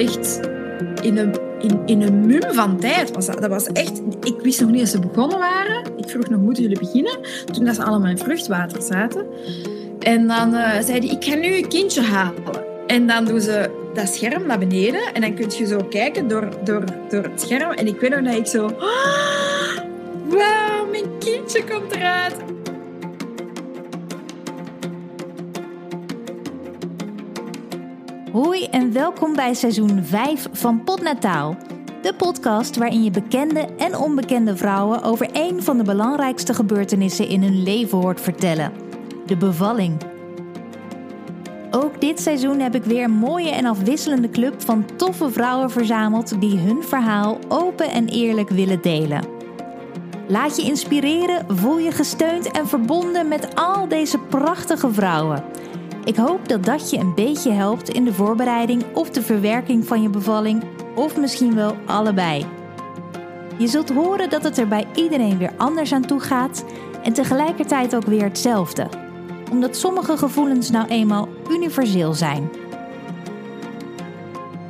echt in een, in, in een mum van tijd. Was dat. dat was echt, ik wist nog niet dat ze begonnen waren. Ik vroeg nog, moeten jullie beginnen? Toen dat ze allemaal in vruchtwater zaten. En dan uh, zei hij, ik ga nu een kindje halen. En dan doen ze dat scherm naar beneden. En dan kun je zo kijken door, door, door het scherm. En ik weet nog dat ik zo... Oh, wauw, mijn kindje komt eruit. Hoi en welkom bij seizoen 5 van Potnataal. De podcast waarin je bekende en onbekende vrouwen over een van de belangrijkste gebeurtenissen in hun leven hoort vertellen: de bevalling. Ook dit seizoen heb ik weer een mooie en afwisselende club van toffe vrouwen verzameld die hun verhaal open en eerlijk willen delen. Laat je inspireren, voel je gesteund en verbonden met al deze prachtige vrouwen. Ik hoop dat dat je een beetje helpt in de voorbereiding of de verwerking van je bevalling, of misschien wel allebei. Je zult horen dat het er bij iedereen weer anders aan toe gaat en tegelijkertijd ook weer hetzelfde, omdat sommige gevoelens nou eenmaal universeel zijn.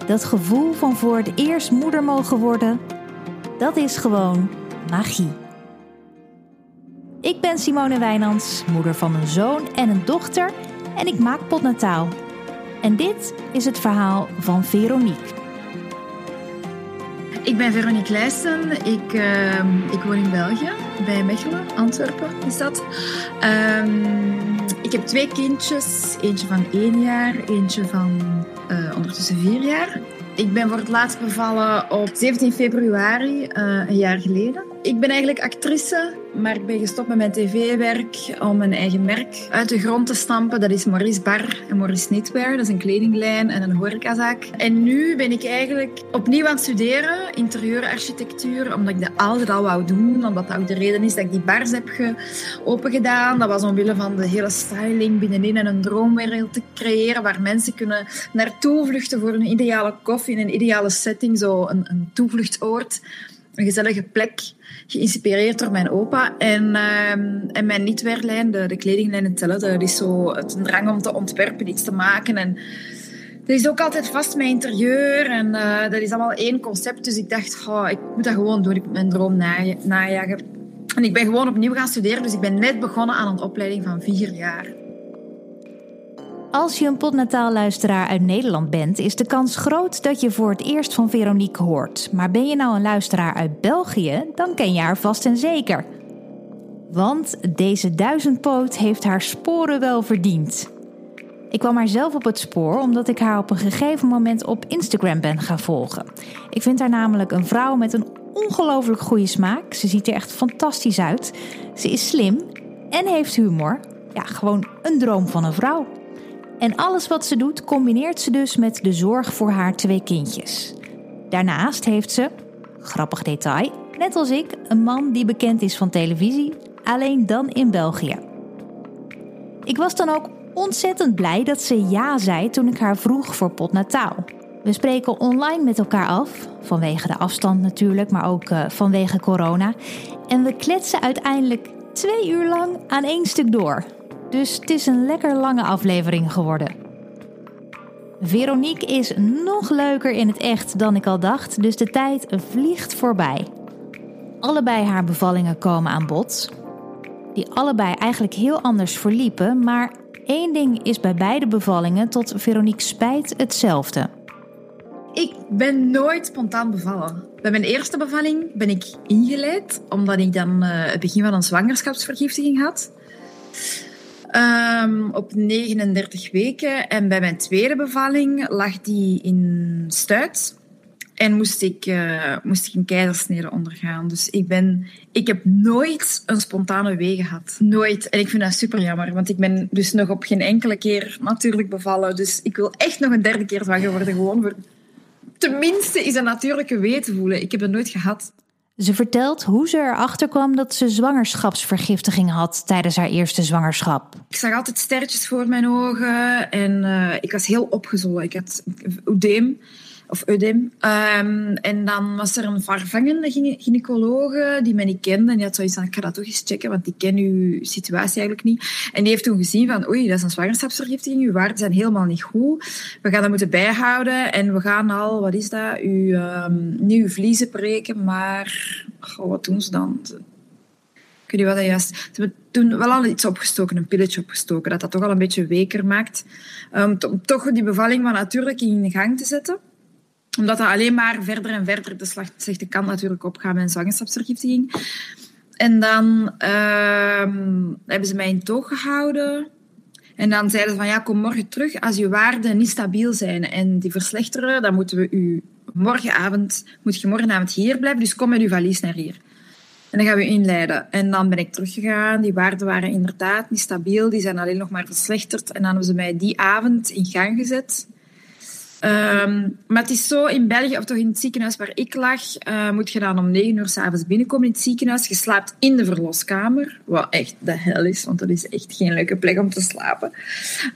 Dat gevoel van voor het eerst moeder mogen worden, dat is gewoon magie. Ik ben Simone Wijnands, moeder van een zoon en een dochter en ik maak potnataal. En dit is het verhaal van Veronique. Ik ben Veronique Leijsten. Ik, uh, ik woon in België, bij Mechelen, Antwerpen is dat. Um, ik heb twee kindjes. Eentje van één jaar, eentje van uh, ondertussen vier jaar. Ik ben voor het laatst bevallen op 17 februari, uh, een jaar geleden. Ik ben eigenlijk actrice, maar ik ben gestopt met mijn tv-werk om mijn eigen merk uit de grond te stampen. Dat is Maurice Bar en Maurice Knitwear. Dat is een kledinglijn en een horecazaak. En nu ben ik eigenlijk opnieuw aan het studeren, interieurarchitectuur, omdat ik dat altijd al wou doen. Omdat dat ook de reden is dat ik die bars heb opengedaan. Dat was omwille van de hele styling binnenin en een droomwereld te creëren waar mensen kunnen naartoe vluchten voor een ideale koffie in een ideale setting. Zo een, een toevluchtsoord een gezellige plek, geïnspireerd door mijn opa. En, uh, en mijn niet-weerlijn, de, de kledinglijn tellen, dat is zo het drang om te ontwerpen, iets te maken. En dat is ook altijd vast mijn interieur en uh, dat is allemaal één concept. Dus ik dacht, oh, ik moet dat gewoon doen, ik moet mijn droom najagen. En ik ben gewoon opnieuw gaan studeren, dus ik ben net begonnen aan een opleiding van vier jaar. Als je een potnataal-luisteraar uit Nederland bent, is de kans groot dat je voor het eerst van Veronique hoort. Maar ben je nou een luisteraar uit België, dan ken je haar vast en zeker. Want deze duizendpoot heeft haar sporen wel verdiend. Ik kwam haar zelf op het spoor omdat ik haar op een gegeven moment op Instagram ben gaan volgen. Ik vind haar namelijk een vrouw met een ongelooflijk goede smaak. Ze ziet er echt fantastisch uit. Ze is slim en heeft humor. Ja, gewoon een droom van een vrouw. En alles wat ze doet combineert ze dus met de zorg voor haar twee kindjes. Daarnaast heeft ze, grappig detail, net als ik, een man die bekend is van televisie, alleen dan in België. Ik was dan ook ontzettend blij dat ze ja zei toen ik haar vroeg voor potnataal. We spreken online met elkaar af, vanwege de afstand natuurlijk, maar ook uh, vanwege corona. En we kletsen uiteindelijk twee uur lang aan één stuk door. Dus het is een lekker lange aflevering geworden. Veronique is nog leuker in het echt dan ik al dacht, dus de tijd vliegt voorbij. Allebei haar bevallingen komen aan bod, die allebei eigenlijk heel anders verliepen, maar één ding is bij beide bevallingen tot Veronique spijt hetzelfde. Ik ben nooit spontaan bevallen. Bij mijn eerste bevalling ben ik ingeleid, omdat ik dan uh, het begin van een zwangerschapsvergiftiging had. Um, op 39 weken. En bij mijn tweede bevalling lag die in stuit. En moest ik, uh, moest ik een keizersnede ondergaan. Dus ik, ben, ik heb nooit een spontane wee gehad. Nooit. En ik vind dat super jammer. Want ik ben dus nog op geen enkele keer natuurlijk bevallen. Dus ik wil echt nog een derde keer zwanger worden. Gewoon voor tenminste is een natuurlijke wee te voelen. Ik heb dat nooit gehad. Ze vertelt hoe ze erachter kwam dat ze zwangerschapsvergiftiging had tijdens haar eerste zwangerschap. Ik zag altijd sterretjes voor mijn ogen en uh, ik was heel opgezwollen. Ik had oedeem. Of Udem. Ehm, en dan was er een vervangende gynaecologe die mij niet kende. En die had zoiets van, ik ga dat toch eens checken, want die ken uw situatie eigenlijk niet. En die heeft toen gezien van, oei, dat is een zwangerschapsvergiftiging. Uw waarden zijn helemaal niet goed. We gaan dat moeten bijhouden. En we gaan al, wat is dat, uw, um, vliezen breken, maar... Wat doen ze dan? Ik weet niet wat dat juist... Ze hebben toen wel al iets opgestoken, een pilletje opgestoken, dat dat toch al een beetje weker maakt. Om toch die bevalling van natuurlijk in gang te zetten omdat dat alleen maar verder en verder de slechte kant natuurlijk opgaan met een zwangerschapsvergiftiging. En dan ehm, hebben ze mij in toog gehouden. En dan zeiden ze van ja, kom morgen terug als je waarden niet stabiel zijn en die verslechteren, dan moeten we u morgenavond, moet je morgenavond hier blijven, dus kom met uw valies naar hier. En dan gaan we inleiden. En dan ben ik teruggegaan. Die waarden waren inderdaad niet stabiel. Die zijn alleen nog maar verslechterd. En dan hebben ze mij die avond in gang gezet. Um, maar het is zo, in België, of toch in het ziekenhuis waar ik lag, uh, moet je dan om negen uur s'avonds binnenkomen in het ziekenhuis. Je slaapt in de verloskamer, wat echt de hel is, want dat is echt geen leuke plek om te slapen.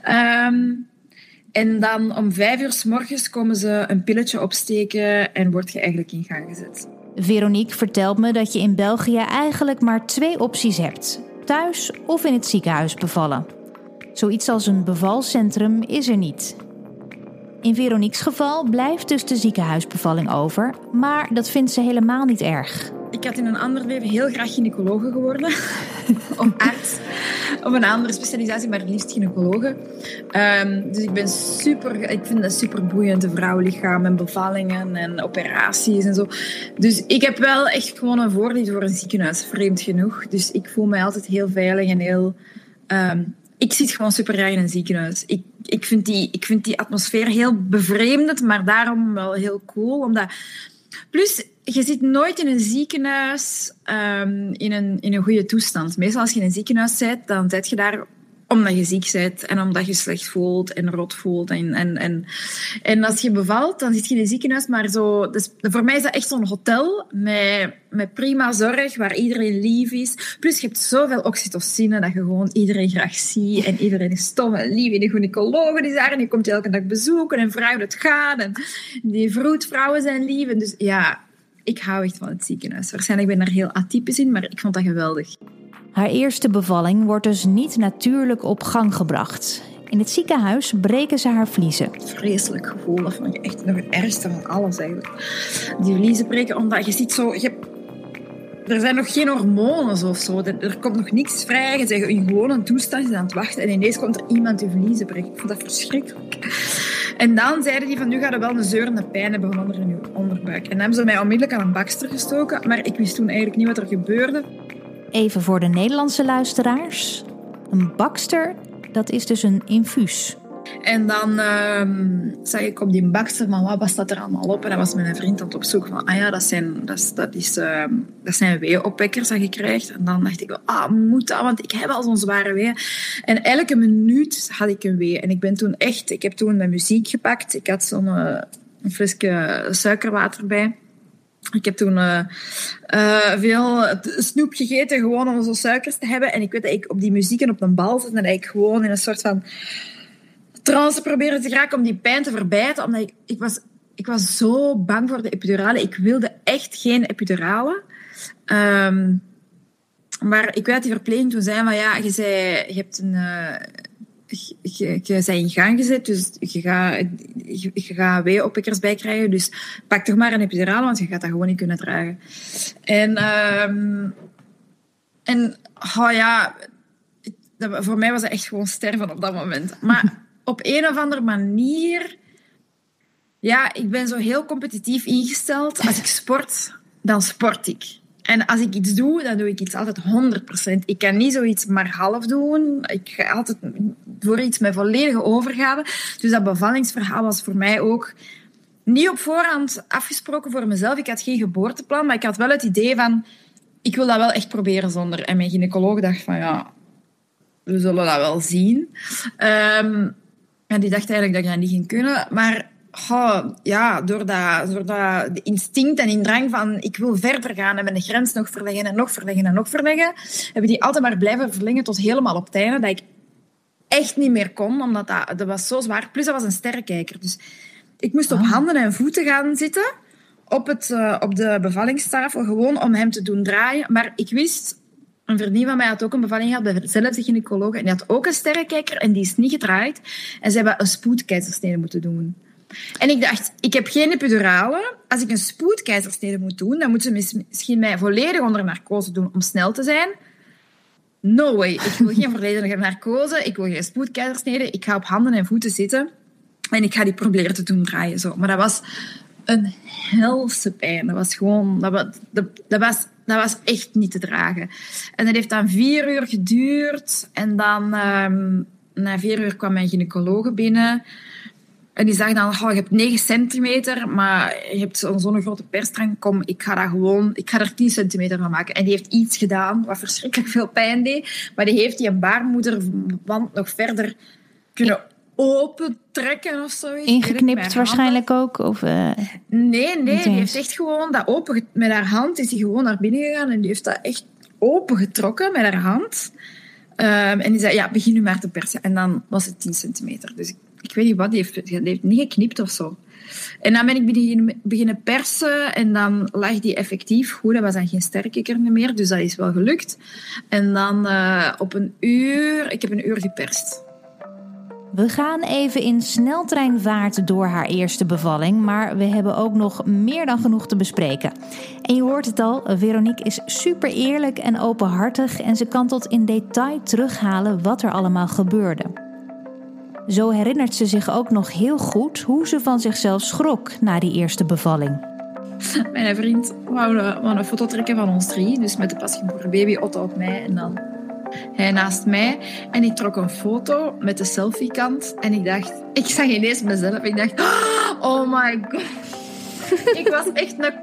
Um, en dan om vijf uur s morgens komen ze een pilletje opsteken en word je eigenlijk in gang gezet. Veronique vertelt me dat je in België eigenlijk maar twee opties hebt: thuis of in het ziekenhuis bevallen. Zoiets als een bevalcentrum is er niet. In Veronique's geval blijft dus de ziekenhuisbevalling over, maar dat vindt ze helemaal niet erg. Ik had in een ander leven heel graag gynaecologe geworden. of arts. Een andere specialisatie, maar het liefst gynaecologe. Um, dus ik ben super... Ik vind dat super boeiend, de vrouwenlichaam en bevallingen en operaties en zo. Dus ik heb wel echt gewoon een voorliefde voor een ziekenhuis, vreemd genoeg. Dus ik voel me altijd heel veilig en heel... Um, ik zit gewoon super graag in een ziekenhuis. Ik, ik, vind die, ik vind die atmosfeer heel bevreemdend, maar daarom wel heel cool. Omdat... Plus, je zit nooit in een ziekenhuis um, in, een, in een goede toestand. Meestal als je in een ziekenhuis zit, dan zit je daar omdat je ziek bent en omdat je slecht voelt en rot voelt. En, en, en, en als je bevalt, dan zit je in een ziekenhuis, maar zo... Dus voor mij is dat echt zo'n hotel met, met prima zorg, waar iedereen lief is. Plus je hebt zoveel oxytocine dat je gewoon iedereen graag ziet. En iedereen is stom en lief. En de gynaecoloog is daar en die komt je elke dag bezoeken en vraagt hoe het gaat. En die vroedvrouwen zijn lief. En dus ja, ik hou echt van het ziekenhuis. Waarschijnlijk ben ik daar heel atypisch in, maar ik vond dat geweldig. Haar eerste bevalling wordt dus niet natuurlijk op gang gebracht. In het ziekenhuis breken ze haar vliezen. Vreselijk gevoel, dat vond echt nog het ergste van alles eigenlijk. Die vliezen breken, omdat je ziet zo... Je er zijn nog geen hormonen of zo. Er, komt nog niks vrij. Je zegt in gewone toestand, je aan het wachten en ineens komt er iemand je vliezen breken. Ik vond dat verschrikkelijk. En dan zeiden die van, nu gaat er wel een zeurende pijn hebben onder in je onderbuik. En dan hebben ze mij onmiddellijk aan een bakster gestoken, maar ik wist toen eigenlijk niet wat er gebeurde. Even voor de Nederlandse luisteraars. Een bakster, dat is dus een infuus. En dan um, zag ik op die bakster van wat staat er allemaal op. En dan was mijn vriend aan het opzoeken van, ah ja, dat zijn, dat, dat is, uh, dat zijn weeopwekkers dat je krijgt. En dan dacht ik, ah, moet dat, want ik heb al zo'n zware wee. En elke minuut had ik een wee. En ik ben toen echt, ik heb toen mijn muziek gepakt. Ik had zo'n uh, flesje suikerwater bij. Ik heb toen uh, uh, veel snoep gegeten, gewoon om zo suikers te hebben. En ik weet dat ik op die muziek en op een bal zat en dat ik gewoon in een soort van trance probeerde te geraken om die pijn te verbijten. Omdat ik, ik, was, ik was zo bang voor de epidurale. Ik wilde echt geen epidurale. Um, maar ik weet die verpleging toen zei van ja, je, zei, je hebt een... Uh, je, je, bent in gang gezet, dus je gaat, je, je gaat weeopwekkers bij krijgen. Dus pak toch maar een epidurale, want je gaat dat gewoon niet kunnen dragen. En, um, en oh ja, voor mij was het echt gewoon sterven op dat moment. Maar op een of andere manier... Ja, ik ben zo heel competitief ingesteld. Als ik sport, dan sport ik. En als ik iets doe, dan doe ik iets altijd 100%. Ik kan niet zoiets maar half doen. Ik ga altijd voor iets met volledige overgave. Dus dat bevallingsverhaal was voor mij ook niet op voorhand afgesproken voor mezelf. Ik had geen geboorteplan, maar ik had wel het idee van... Ik wil dat wel echt proberen zonder. En mijn gynaecoloog dacht van, ja, we zullen dat wel zien. Um, en die dacht eigenlijk dat ik dat niet ging kunnen. Maar oh, ja, door, dat, door dat instinct en indrang van ik wil verder gaan en mijn grens nog verleggen en nog verleggen en nog verleggen, hebben die altijd maar blijven verlengen tot helemaal op het einde. Dat ik echt niet meer kon, omdat dat, dat was zo zwaar. Plus, dat was een sterrenkijker. Dus ik moest op Ah. handen en voeten gaan zitten op, het, eh, op de bevallingstafel, gewoon om hem te doen draaien. Maar ik wist, een vriendin van mij had ook een bevalling gehad bij dezelfde gynaecoloog. En die had ook een sterrenkijker en die is niet gedraaid. En ze hebben een spoedkeizersnede moeten doen. En ik dacht, ik heb geen epidurale. Als ik een spoedkeizersnede moet doen, dan moeten ze mis- misschien mij volledig onder narcose doen om snel te zijn. No way. Ik wil geen volledige narcose. Ik wil geen spoedkeizersnede. Ik ga op handen en voeten zitten. En ik ga die proberen te doen draaien. Zo. Maar dat was een helse pijn. Dat was gewoon... Dat was, dat, dat was, dat was echt niet te dragen. En dat heeft dan vier uur geduurd. En dan... ehm, na vier uur kwam mijn gynaecoloog binnen. En die zag dan, oh, je hebt 9 centimeter, maar je hebt zo'n zo'n grote persstrang. Kom, ik ga dat gewoon, ik ga er 10 centimeter van maken. En die heeft iets gedaan wat verschrikkelijk veel pijn deed. Maar die heeft die een baarmoederwand nog verder kunnen opentrekken of zoiets. Ingeknipt waarschijnlijk ook? Of, eh, Nee, nee, die heeft echt gewoon dat open... Met haar hand is hij gewoon naar binnen gegaan en die heeft dat echt opengetrokken met haar hand. Ehm, en die zei, ja, begin nu maar te persen. En dan was het 10 centimeter. Dus ik, ik weet niet wat, die heeft, niet geknipt of zo. En dan ben ik beginnen, persen en dan lag die effectief goed. Dat was dan geen sterkikker meer, dus dat is wel gelukt. En dan eh, op een uur... Ik heb een uur geperst. We gaan even in sneltreinvaart door haar eerste bevalling, maar we hebben ook nog meer dan genoeg te bespreken. En je hoort het al, Veronique is super eerlijk en openhartig en ze kan tot in detail terughalen wat er allemaal gebeurde. Zo herinnert ze zich ook nog heel goed hoe ze van zichzelf schrok na die eerste bevalling. Mijn vriend wou, een- een foto trekken van ons drie. Dus met de pasgeboren baby Otto op mij en dan hij naast mij. En ik trok een foto met de selfie-kant. En ik dacht... Ik zag ineens mezelf. Ik dacht... Oh my god. Ik was echt een...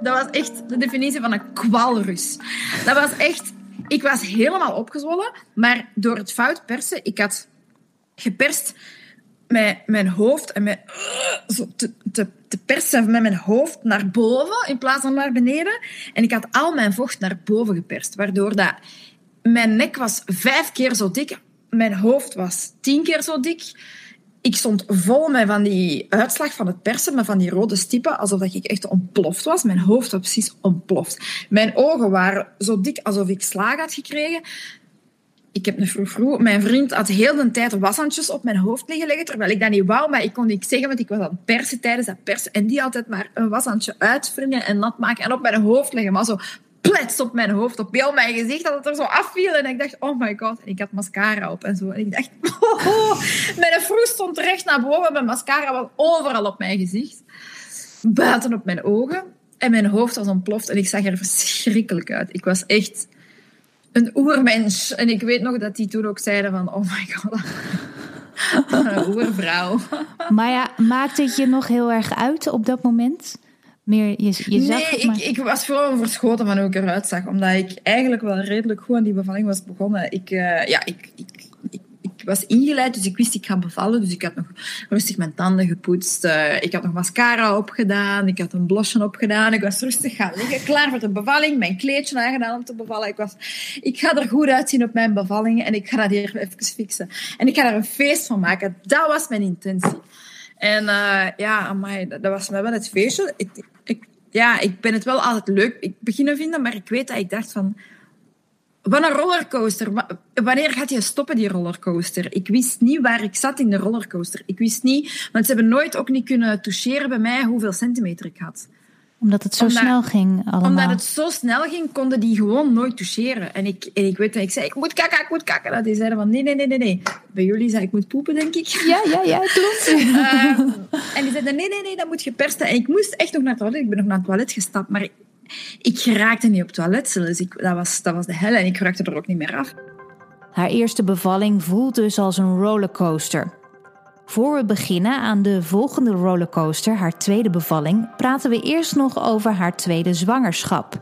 Dat was echt de definitie van een kwalrus. Dat was echt... Ik was helemaal opgezwollen. Maar door het fout persen... Ik had geperst met mijn hoofd en met, zo te, te, te persen met mijn hoofd naar boven in plaats van naar beneden. En ik had al mijn vocht naar boven geperst, waardoor dat mijn nek was vijf keer zo dik, mijn hoofd was tien keer zo dik. Ik stond vol met van die uitslag van het persen, met van die rode stippen, alsof ik echt ontploft was. Mijn hoofd was precies ontploft. Mijn ogen waren zo dik alsof ik slaag had gekregen. Ik heb een vroeg Mijn vriend had heel de tijd washandjes op mijn hoofd liggen leggen, terwijl ik dat niet wou, maar ik kon niet zeggen, want ik was aan het persen tijdens dat persen. En die altijd maar een washandje uitwringen en nat maken en op mijn hoofd leggen. Maar zo plets op mijn hoofd, op heel mijn gezicht, dat het er zo afviel. En ik dacht, oh my god. En ik had mascara op en zo. En ik dacht, oh, mijn vroeg stond recht naar boven. Mijn mascara was overal op mijn gezicht. Buiten op mijn ogen. En mijn hoofd was ontploft en ik zag er verschrikkelijk uit. Ik was echt een oermens. En ik weet nog dat die toen ook zeiden van, oh my god, een oervrouw. Maar ja, maakte het je nog heel erg uit op dat moment? Meer, je, je zag nee, maar... ik, ik was gewoon verschoten van hoe ik eruit zag. Omdat ik eigenlijk wel redelijk goed aan die bevalling was begonnen. Ik, eh, ja, ik, ik, ik, was ingeleid, dus ik wist ik ga bevallen. Dus ik had nog rustig mijn tanden gepoetst. Eh, ik had nog mascara opgedaan. Ik had een blusje opgedaan. Ik was rustig gaan liggen, klaar voor de bevalling. Mijn kleedje aangedaan om te bevallen. Ik, was, ik ga er goed uitzien op mijn bevalling. En ik ga dat hier even fixen. En ik ga er een feest van maken. Dat was mijn intentie. En eh, ja, amai, dat, was mij wel het feestje. Ik, ik, ja, ik ben het wel altijd leuk ik beginnen vinden, maar ik weet dat ik dacht van... Wat een rollercoaster. Wa- Wanneer gaat je stoppen, die rollercoaster? Ik wist niet waar ik zat in de rollercoaster. Ik wist niet... Want ze hebben nooit ook niet kunnen toucheren bij mij hoeveel centimeter ik had. Omdat het zo Omdat- snel ging allemaal. Omdat het zo snel ging, konden die gewoon nooit toucheren. En ik, en ik weet dat ik zei, ik moet kakken, ik moet kakken. Dat die zeiden van, nee, nee, nee, nee, nee. Bij jullie zei ik moet poepen, denk ik. Ja, ja, ja, klopt. Ehm, en die zeiden, nee, nee, nee, dat moet je persen. En ik moest echt nog naar het toilet. Ik ben nog naar het toilet gestapt, maar ik, geraakte niet op toilet zelfs. Ik, dat, was, dat was de hel en ik raakte er ook niet meer af. Haar eerste bevalling voelt dus als een rollercoaster. Voor we beginnen aan de volgende rollercoaster, haar tweede bevalling, praten we eerst nog over haar tweede zwangerschap,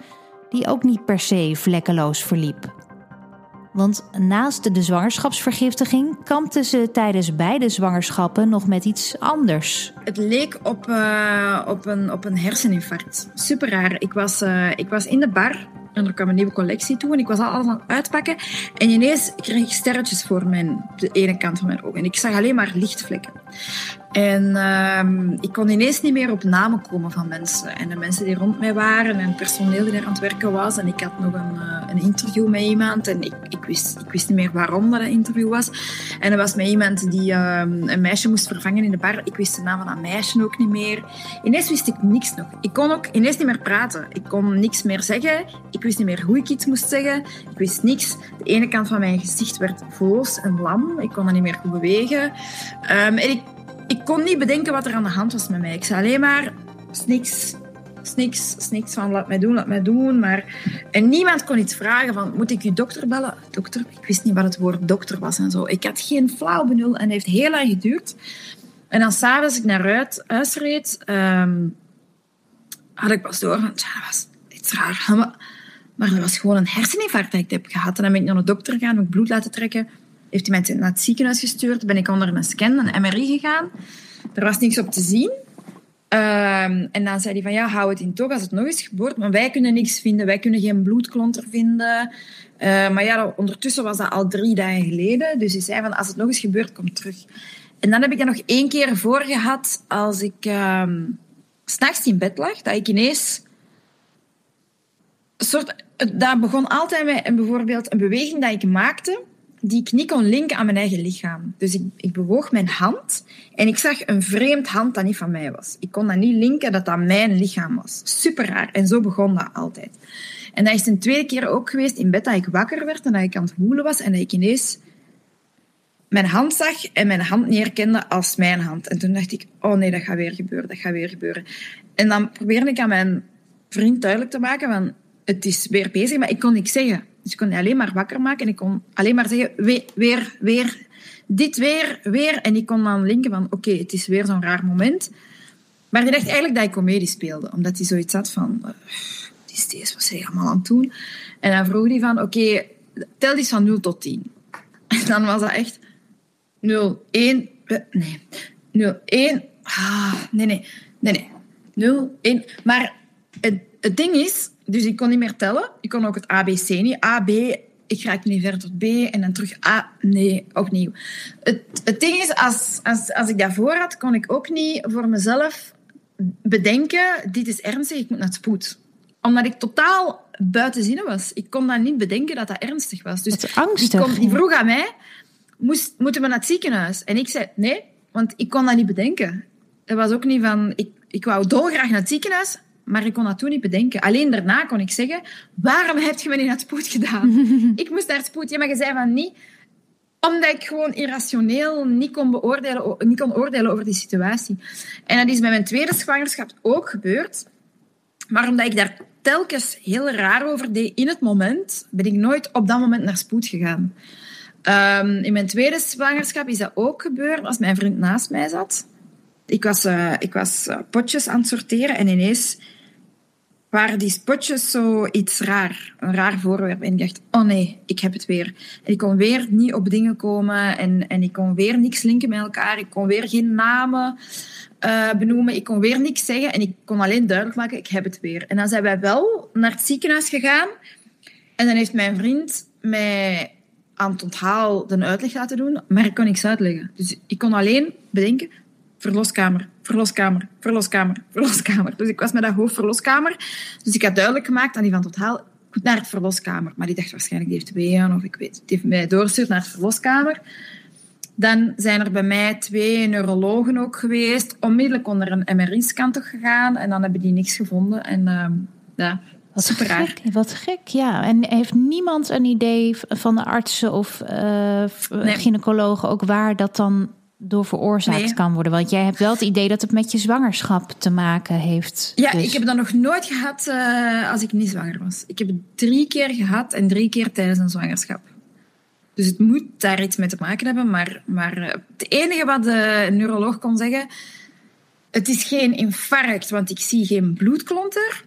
die ook niet per se vlekkeloos verliep. Want naast de zwangerschapsvergiftiging kampte ze tijdens beide zwangerschappen nog met iets anders. Het leek op, eh, op, een, op een herseninfarct. Super raar. Ik was, eh, ik was in de bar en er kwam een nieuwe collectie toe en ik was al alles aan het uitpakken. En ineens kreeg ik sterretjes voor mijn, de ene kant van mijn ogen. En ik zag alleen maar lichtvlekken. En ehm, ik kon ineens niet meer op namen komen van mensen. En de mensen die rond mij waren en het personeel die daar aan het werken was. En ik had nog een, uh, een interview met iemand en ik, ik, wist, ik wist niet meer waarom dat interview was. En er was met iemand die um, een meisje moest vervangen in de bar. Ik wist de naam van dat meisje ook niet meer. Ineens wist ik niks nog. Ik kon ook ineens niet meer praten. Ik kon niks meer zeggen. Ik wist niet meer hoe ik iets moest zeggen. Ik wist niks. De ene kant van mijn gezicht werd voos en lam. Ik kon dat niet meer bewegen. Um, en ik ik kon niet bedenken wat er aan de hand was met mij. Ik zei alleen maar niks, niks, niks van laat mij doen, laat mij doen. Maar... En niemand kon iets vragen van, moet ik je dokter bellen? Dokter? Ik wist niet wat het woord dokter was en zo. Ik had geen flauw benul en het heeft heel lang geduurd. En dan s'avonds ik naar huis reed, um, had ik pas door van, dat was iets raar. Maar, maar dat was gewoon een herseninfarct dat ik heb gehad. En dan ben ik naar de dokter gegaan, heb bloed laten trekken heeft hij mij naar het ziekenhuis gestuurd. Ben ik onder een scan, een MRI gegaan. Er was niks op te zien. Um, en dan zei hij van ja, hou het in toog als het nog eens gebeurt. Maar wij kunnen niks vinden. Wij kunnen geen bloedklonter vinden. Uh, maar ja, ondertussen was dat al drie dagen geleden. Dus hij zei van als het nog eens gebeurt, kom terug. En dan heb ik dat nog één keer voor gehad als ik um, s'nachts in bed lag. Dat ik ineens... Een soort, dat begon altijd met een, bijvoorbeeld een beweging dat ik maakte die ik niet kon linken aan mijn eigen lichaam. Dus ik, ik bewoog mijn hand en ik zag een vreemd hand dat niet van mij was. Ik kon dat niet linken dat dat mijn lichaam was. Super raar. En zo begon dat altijd. En dat is een tweede keer ook geweest in bed dat ik wakker werd en dat ik aan het woelen was en dat ik ineens mijn hand zag en mijn hand niet herkende als mijn hand. En toen dacht ik, oh nee, dat gaat weer gebeuren, dat gaat weer gebeuren. En dan probeerde ik aan mijn vriend duidelijk te maken van, het is weer bezig, maar ik kon niks zeggen. Dus ik kon alleen maar wakker maken en ik kon alleen maar zeggen, weer, weer, dit weer, weer. En ik kon dan linken van, oké, het is weer zo'n raar moment. Maar hij dacht eigenlijk dat ik comedie speelde, omdat hij zoiets had van, uh, is deze, wat hij allemaal aan het doen? En dan vroeg hij van, oké, tel eens van 0 tot 10. En dan was dat echt 0, 1, nee, 0, 1, ah, nee, nee, nee, nee, 0, 1. Maar het, het ding is, dus ik kon niet meer tellen. Ik kon ook het ABC niet. A, B, ik raak niet verder tot B en dan terug A. Nee, opnieuw. Het, het ding is, als, als, als ik dat voor had, kon ik ook niet voor mezelf bedenken, dit is ernstig, ik moet naar het spoed. Omdat ik totaal buiten zinnen was. Ik kon dan niet bedenken dat dat ernstig was. Dus dat angstig. Die, die vroeg aan mij, moest, moeten we naar het ziekenhuis? En ik zei, nee, want ik kon dat niet bedenken. Het was ook niet van, ik, ik wou dolgraag naar het ziekenhuis, maar ik kon dat toen niet bedenken. Alleen daarna kon ik zeggen, waarom heb je me niet naar het spoed gedaan? ik moest naar het spoed. Ja, maar je zei van niet. Omdat ik gewoon irrationeel niet kon, beoordelen, niet kon oordelen over die situatie. En dat is bij mijn tweede zwangerschap ook gebeurd. Maar omdat ik daar telkens heel raar over deed in het moment, ben ik nooit op dat moment naar spoed gegaan. Um, in mijn tweede zwangerschap is dat ook gebeurd als mijn vriend naast mij zat. Ik was, uh, ik was uh, potjes aan het sorteren en ineens waren die spotjes zo iets raar. Een raar voorwerp. En ik dacht, oh nee, ik heb het weer. Ik kon weer niet op dingen komen. En, en ik kon weer niks linken met elkaar. Ik kon weer geen namen uh, benoemen. Ik kon weer niks zeggen. En ik kon alleen duidelijk maken, ik heb het weer. En dan zijn wij wel naar het ziekenhuis gegaan. En dan heeft mijn vriend mij aan het onthaal de uitleg laten doen. Maar ik kon niks uitleggen. Dus ik kon alleen bedenken, verloskamer, verloskamer, verloskamer, verloskamer. Dus ik was met dat hoofd verloskamer. Dus ik had duidelijk gemaakt aan die van Totaal, goed naar het verloskamer. Maar die dacht waarschijnlijk, die heeft weeën of ik weet Die heeft mij doorgestuurd naar het verloskamer. Dan zijn er bij mij twee neurologen ook geweest. Onmiddellijk onder een MRI-scan toch gegaan. En dan hebben die niks gevonden. En uh, ja, wat super gek, wat gek, ja. En heeft niemand een idee van de artsen of uh, nee. gynaecologen ook waar dat dan door veroorzaakt kan worden? Want jij hebt wel het idee dat het met je zwangerschap te maken heeft. Ja, dus. ik heb dat nog nooit gehad uh, als ik niet zwanger was. Ik heb het drie keer gehad en drie keer tijdens een zwangerschap. Dus het moet daar iets mee te maken hebben. Maar, maar uh, het enige wat de neuroloog kon zeggen... Het is geen infarct, want ik zie geen bloedklonter.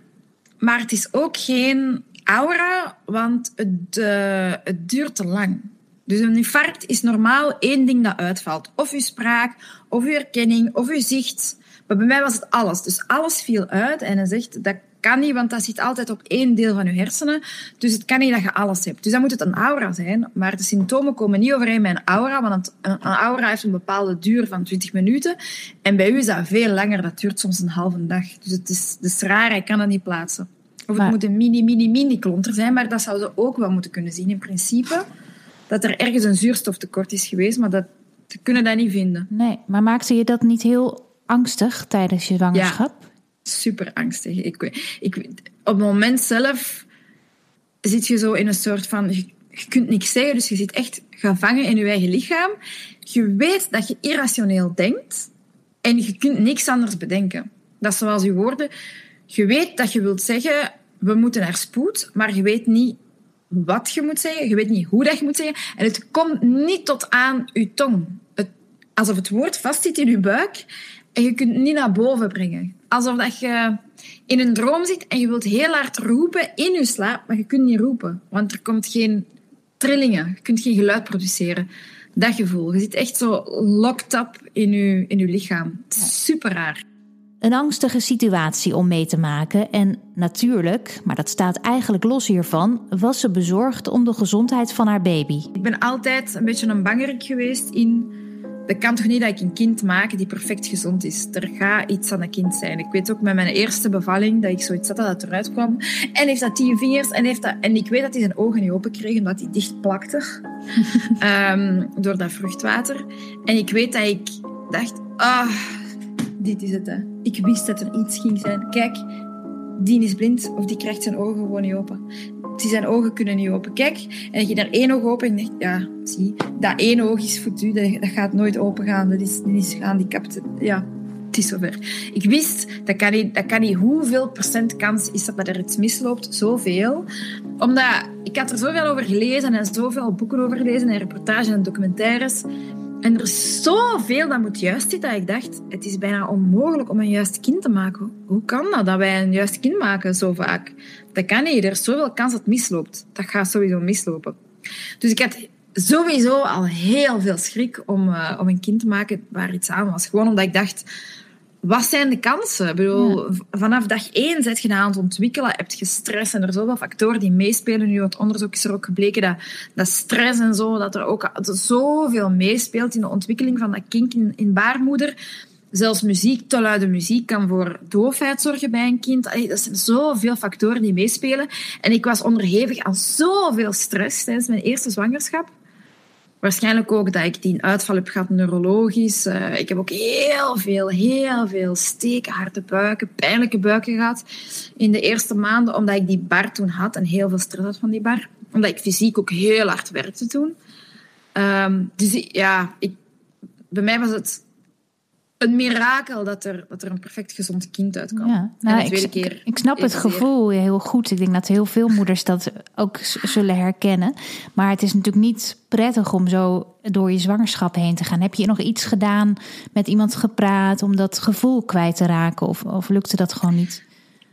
Maar het is ook geen aura, want het, uh, het duurt te lang. Dus een infarct is normaal één ding dat uitvalt. Of uw spraak, of uw herkenning, of uw zicht. Maar bij mij was het alles. Dus alles viel uit. En hij zegt, dat kan niet, want dat zit altijd op één deel van je hersenen. Dus het kan niet dat je alles hebt. Dus dan moet het een aura zijn. Maar de symptomen komen niet overeen met een aura, want een, aura heeft een bepaalde duur van 20 minuten. En bij u is dat veel langer. Dat duurt soms een halve dag. Dus het is, het is raar, ik kan dat niet plaatsen. Of het moet een mini, mini, mini klonter zijn, maar dat zouden ze ook wel moeten kunnen zien in principe. Dat er ergens een zuurstoftekort is geweest, maar dat, ze kunnen dat niet vinden. Nee, maar maakte je dat niet heel angstig tijdens je zwangerschap? Ja, super angstig. Ik, ik, op het moment zelf zit je zo in een soort van... Je, je kunt niks zeggen, dus je zit echt gevangen in je eigen lichaam. Je weet dat je irrationeel denkt en je kunt niks anders bedenken. Dat is zoals je woorden. Je weet dat je wilt zeggen, we moeten naar spoed, maar je weet niet wat je moet zeggen, je weet niet hoe dat je moet zeggen. En het komt niet tot aan je tong. Het, alsof het woord vastzit in je buik en je kunt het niet naar boven brengen. Alsof dat je in een droom zit en je wilt heel hard roepen in je slaap, maar je kunt niet roepen. Want er komt geen trillingen. Je kunt geen geluid produceren. Dat gevoel. Je zit echt zo locked up in je, in je lichaam. Super raar. Een angstige situatie om mee te maken. En natuurlijk, maar dat staat eigenlijk los hiervan, was ze bezorgd om de gezondheid van haar baby. Ik ben altijd een beetje een bangerik geweest in. Dat kan toch niet dat ik een kind maak die perfect gezond is. Er gaat iets aan een kind zijn. Ik weet ook met mijn eerste bevalling dat ik zoiets had dat het eruit kwam. En heeft dat tien vingers en, heeft dat, en ik weet dat hij zijn ogen niet open kreeg omdat hij dicht plakte um, door dat vruchtwater. En ik weet dat ik dacht, ah, dit is het. Hè. Ik wist dat er iets ging zijn. Kijk, die is blind of die krijgt zijn ogen gewoon niet open. Die zijn ogen kunnen niet open. Kijk, en je daar één oog open en je ja, zie, dat één oog is voor u, dat, dat gaat nooit open gaan. Dat is, dat is gehandicapt. Ja, het is zover. Ik wist, dat kan, niet, dat kan niet. Hoeveel procent kans is dat dat er iets misloopt? Zoveel. Omdat ik had er zoveel over gelezen en zoveel boeken over gelezen en reportages en documentaires. En er is zoveel dat moet juist zitten dat ik dacht, het is bijna onmogelijk om een juist kind te maken. Hoe kan dat, dat wij een juist kind maken zo vaak? Dat kan niet. Er is zoveel kans dat het misloopt. Dat gaat sowieso mislopen. Dus ik had sowieso al heel veel schrik om, uh, om een kind te maken waar iets aan was. Gewoon omdat ik dacht, wat zijn de kansen? Ik bedoel, vanaf dag één zet je aan het ontwikkelen, heb je stress en er zoveel factoren die meespelen. Nu, het onderzoek is er ook gebleken dat, dat stress en zo, dat er ook zoveel meespeelt in de ontwikkeling van dat kind in, in baarmoeder. Zelfs muziek, te luide muziek, kan voor doofheid zorgen bij een kind. Allee, dat zijn zoveel factoren die meespelen. En ik was onderhevig aan zoveel stress tijdens mijn eerste zwangerschap. Waarschijnlijk ook dat ik die uitval heb gehad neurologisch. Uh, ik heb ook heel veel, heel veel steken, harde buiken, pijnlijke buiken gehad in de eerste maanden, omdat ik die bar toen had en heel veel stress had van die bar. Omdat ik fysiek ook heel hard werkte toen. Um, dus ja, ik, bij mij was het een mirakel dat er, dat er een perfect gezond kind uitkwam. Ja, nou, ik, keer ik snap het gevoel heel goed. Ik denk dat heel veel moeders dat ook zullen herkennen. Maar het is natuurlijk niet prettig om zo door je zwangerschap heen te gaan. Heb je nog iets gedaan, met iemand gepraat om dat gevoel kwijt te raken? Of, of lukte dat gewoon niet?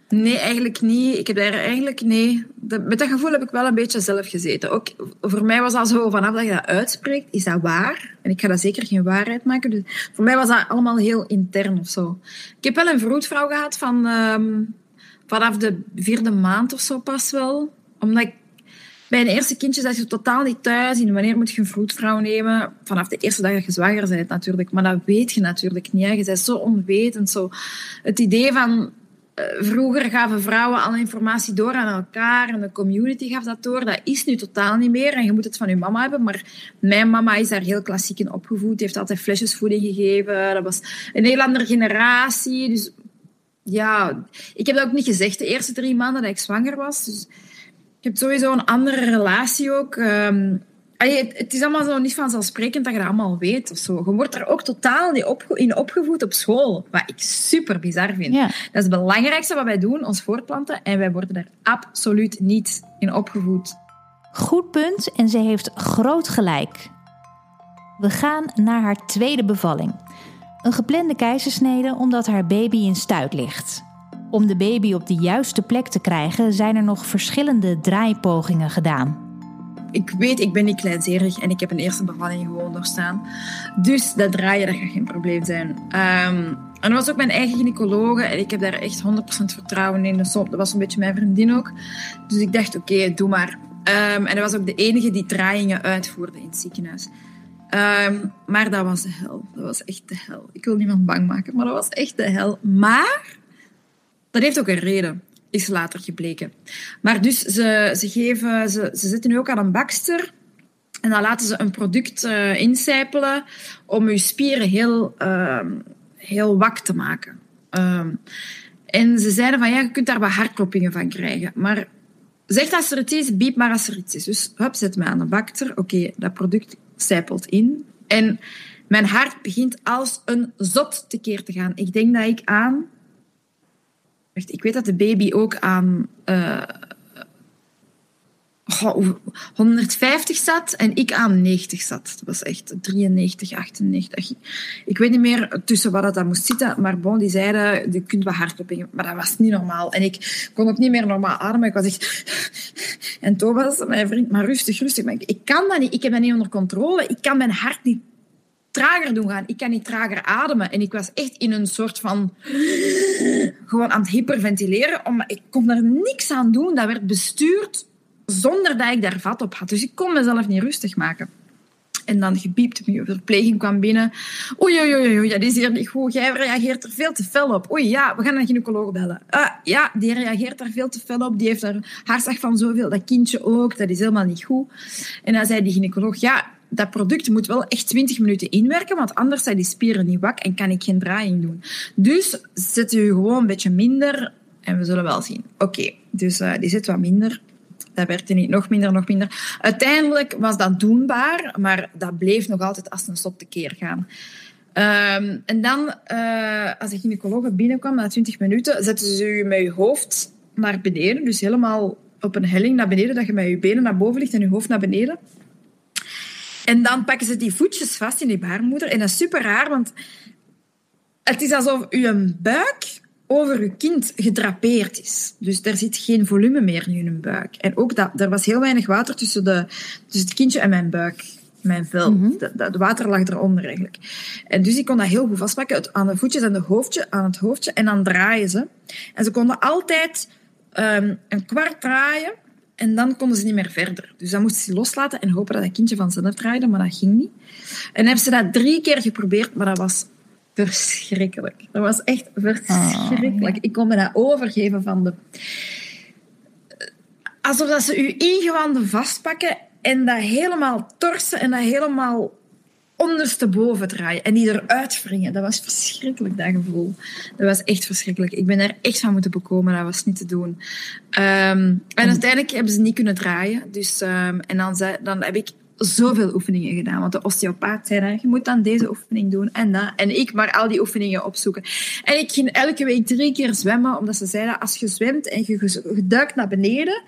Nee, eigenlijk niet. Ik heb daar eigenlijk, nee. met dat gevoel heb ik wel een beetje zelf gezeten. Ook voor mij was dat zo, vanaf dat je dat uitspreekt, is dat waar? En ik ga dat zeker geen waarheid maken. Dus voor mij was dat allemaal heel intern of zo. Ik heb wel een vroedvrouw gehad van um, vanaf de vierde maand of zo pas wel. Omdat ik bij een eerste kindje zat je totaal niet thuis in wanneer moet je een vroedvrouw nemen. Vanaf de eerste dag dat je zwanger bent natuurlijk. Maar dat weet je natuurlijk niet. Hè. Je bent zo onwetend. Zo. Het idee van vroeger gaven vrouwen alle informatie door aan elkaar en de community gaf dat door. Dat is nu totaal niet meer en je moet het van je mama hebben. Maar mijn mama is daar heel klassiek in opgevoed. Heeft altijd flesjesvoeding gegeven. Dat was een heel andere generatie. Dus ja, ik heb dat ook niet gezegd de eerste drie maanden dat ik zwanger was. Dus ik heb sowieso een andere relatie ook. Um, het is allemaal zo niet vanzelfsprekend dat je dat allemaal weet of zo. Je wordt er ook totaal niet in opgevoed op school, wat ik super bizar vind. Dat is het belangrijkste wat wij doen, ons voortplanten, en wij worden er absoluut niet in opgevoed. Goed punt en ze heeft groot gelijk. We gaan naar haar tweede bevalling. Een geplande keizersnede omdat haar baby in stuit ligt. Om de baby op de juiste plek te krijgen zijn er nog verschillende draaipogingen gedaan ik weet, ik ben niet kleinzerig en ik heb een eerste bevalling gewoon doorstaan. Dus dat draaien, dat gaat geen probleem zijn. Um, En dat was ook mijn eigen gynaecologe. En ik heb daar echt 100% vertrouwen in. Dat was een beetje mijn vriendin ook. Dus ik dacht, oké, doe maar. Um, en dat was ook de enige die draaiingen uitvoerde in het ziekenhuis. Um, maar dat was de hel. Dat was echt de hel. Ik wil niemand bang maken, maar dat was echt de hel. Maar dat heeft ook een reden, is later gebleken. Maar dus ze, ze, geven, ze, ze zitten nu ook aan een bakster. En dan laten ze een product uh, incijpelen om je spieren heel, uh, heel wak te maken. Um, en ze zeiden van ja, je kunt daar wat hartkloppingen van krijgen. Maar zeg als er iets is, biep maar als er iets is. Dus hup, zet me aan de bakter. Oké, dat product zijpelt in. En mijn hart begint als een zot tekeer te gaan. Ik denk dat ik aan... Ik weet dat de baby ook aan... Uh, 150 zat en ik aan 90 zat. Dat was echt 93, 98. Ik weet niet meer tussen wat dat moest zitten, maar bon, die zeiden, je kunt wat hartkloppingen. Maar dat was niet normaal. En ik kon ook niet meer normaal ademen. Ik was echt... En Thomas, mijn vriend, maar rustig, rustig. Maar ik, ik kan dat niet. Ik heb dat niet onder controle. Ik kan mijn hart niet trager doen gaan. Ik kan niet trager ademen. En ik was echt in een soort van... Gewoon aan het hyperventileren. Om, ik kon er niks aan doen. Dat werd bestuurd zonder dat ik daar vat op had. Dus ik kon mezelf niet rustig maken. En dan gebiept me. De verpleging kwam binnen. Oei, oei, oei, oei, dat is hier niet goed. Jij reageert er veel te fel op. Oei, ja, we gaan een gynaecoloog bellen. Uh, ja, die reageert daar veel te fel op. Die heeft er hartslag van zoveel. Dat kindje ook. Dat is helemaal niet goed. En dan zei die gynaecoloog, ja, dat product moet wel echt 20 minuten inwerken, want anders zijn die spieren niet wak en kan ik geen draaiing doen. Dus zet u gewoon een beetje minder en we zullen wel zien. Oké, dus uh, die zit wat minder dat werkte niet. Nog minder, nog minder. Uiteindelijk was dat doenbaar, maar dat bleef nog altijd als een stop keer gaan. Um, en dan, uh, als de gynaecoloog binnenkwam, na 20 minuten, zetten ze u met je hoofd naar beneden. Dus helemaal op een helling naar beneden, dat je met je benen naar boven ligt en je hoofd naar beneden. En dan pakken ze die voetjes vast in die baarmoeder. En dat is super raar, want het is alsof uw buik over je kind gedrapeerd is. Dus er zit geen volume meer in hun buik. En ook dat, er was heel weinig water tussen, de, tussen het kindje en mijn buik. Mijn vel. Mm Het water lag eronder eigenlijk. En dus ik kon dat heel goed vastpakken aan de voetjes en de hoofdje, aan het hoofdje. En dan draaien ze. En ze konden altijd um, een kwart draaien. En dan konden ze niet meer verder. Dus dan moesten ze loslaten en hopen dat dat kindje vanzelf draaide. Maar dat ging niet. En hebben ze dat drie keer geprobeerd. Maar dat was verschrikkelijk. Dat was echt verschrikkelijk. Ik kon me dat overgeven van de... Alsof dat ze je ingewanden vastpakken en dat helemaal torsen en dat helemaal ondersteboven draaien en die eruit wringen. Dat was verschrikkelijk, dat gevoel. Dat was echt verschrikkelijk. Ik ben er echt van moeten bekomen. Dat was niet te doen. Um, en uiteindelijk hebben ze niet kunnen draaien. Dus, um, en dan, zei, dan heb ik zoveel oefeningen gedaan. Want de osteopaat zei dan, je moet dan deze oefening doen en dat. En ik maar al die oefeningen opzoeken. En ik ging elke week drie keer zwemmen, omdat ze zeiden, als je zwemt en je, duikt naar beneden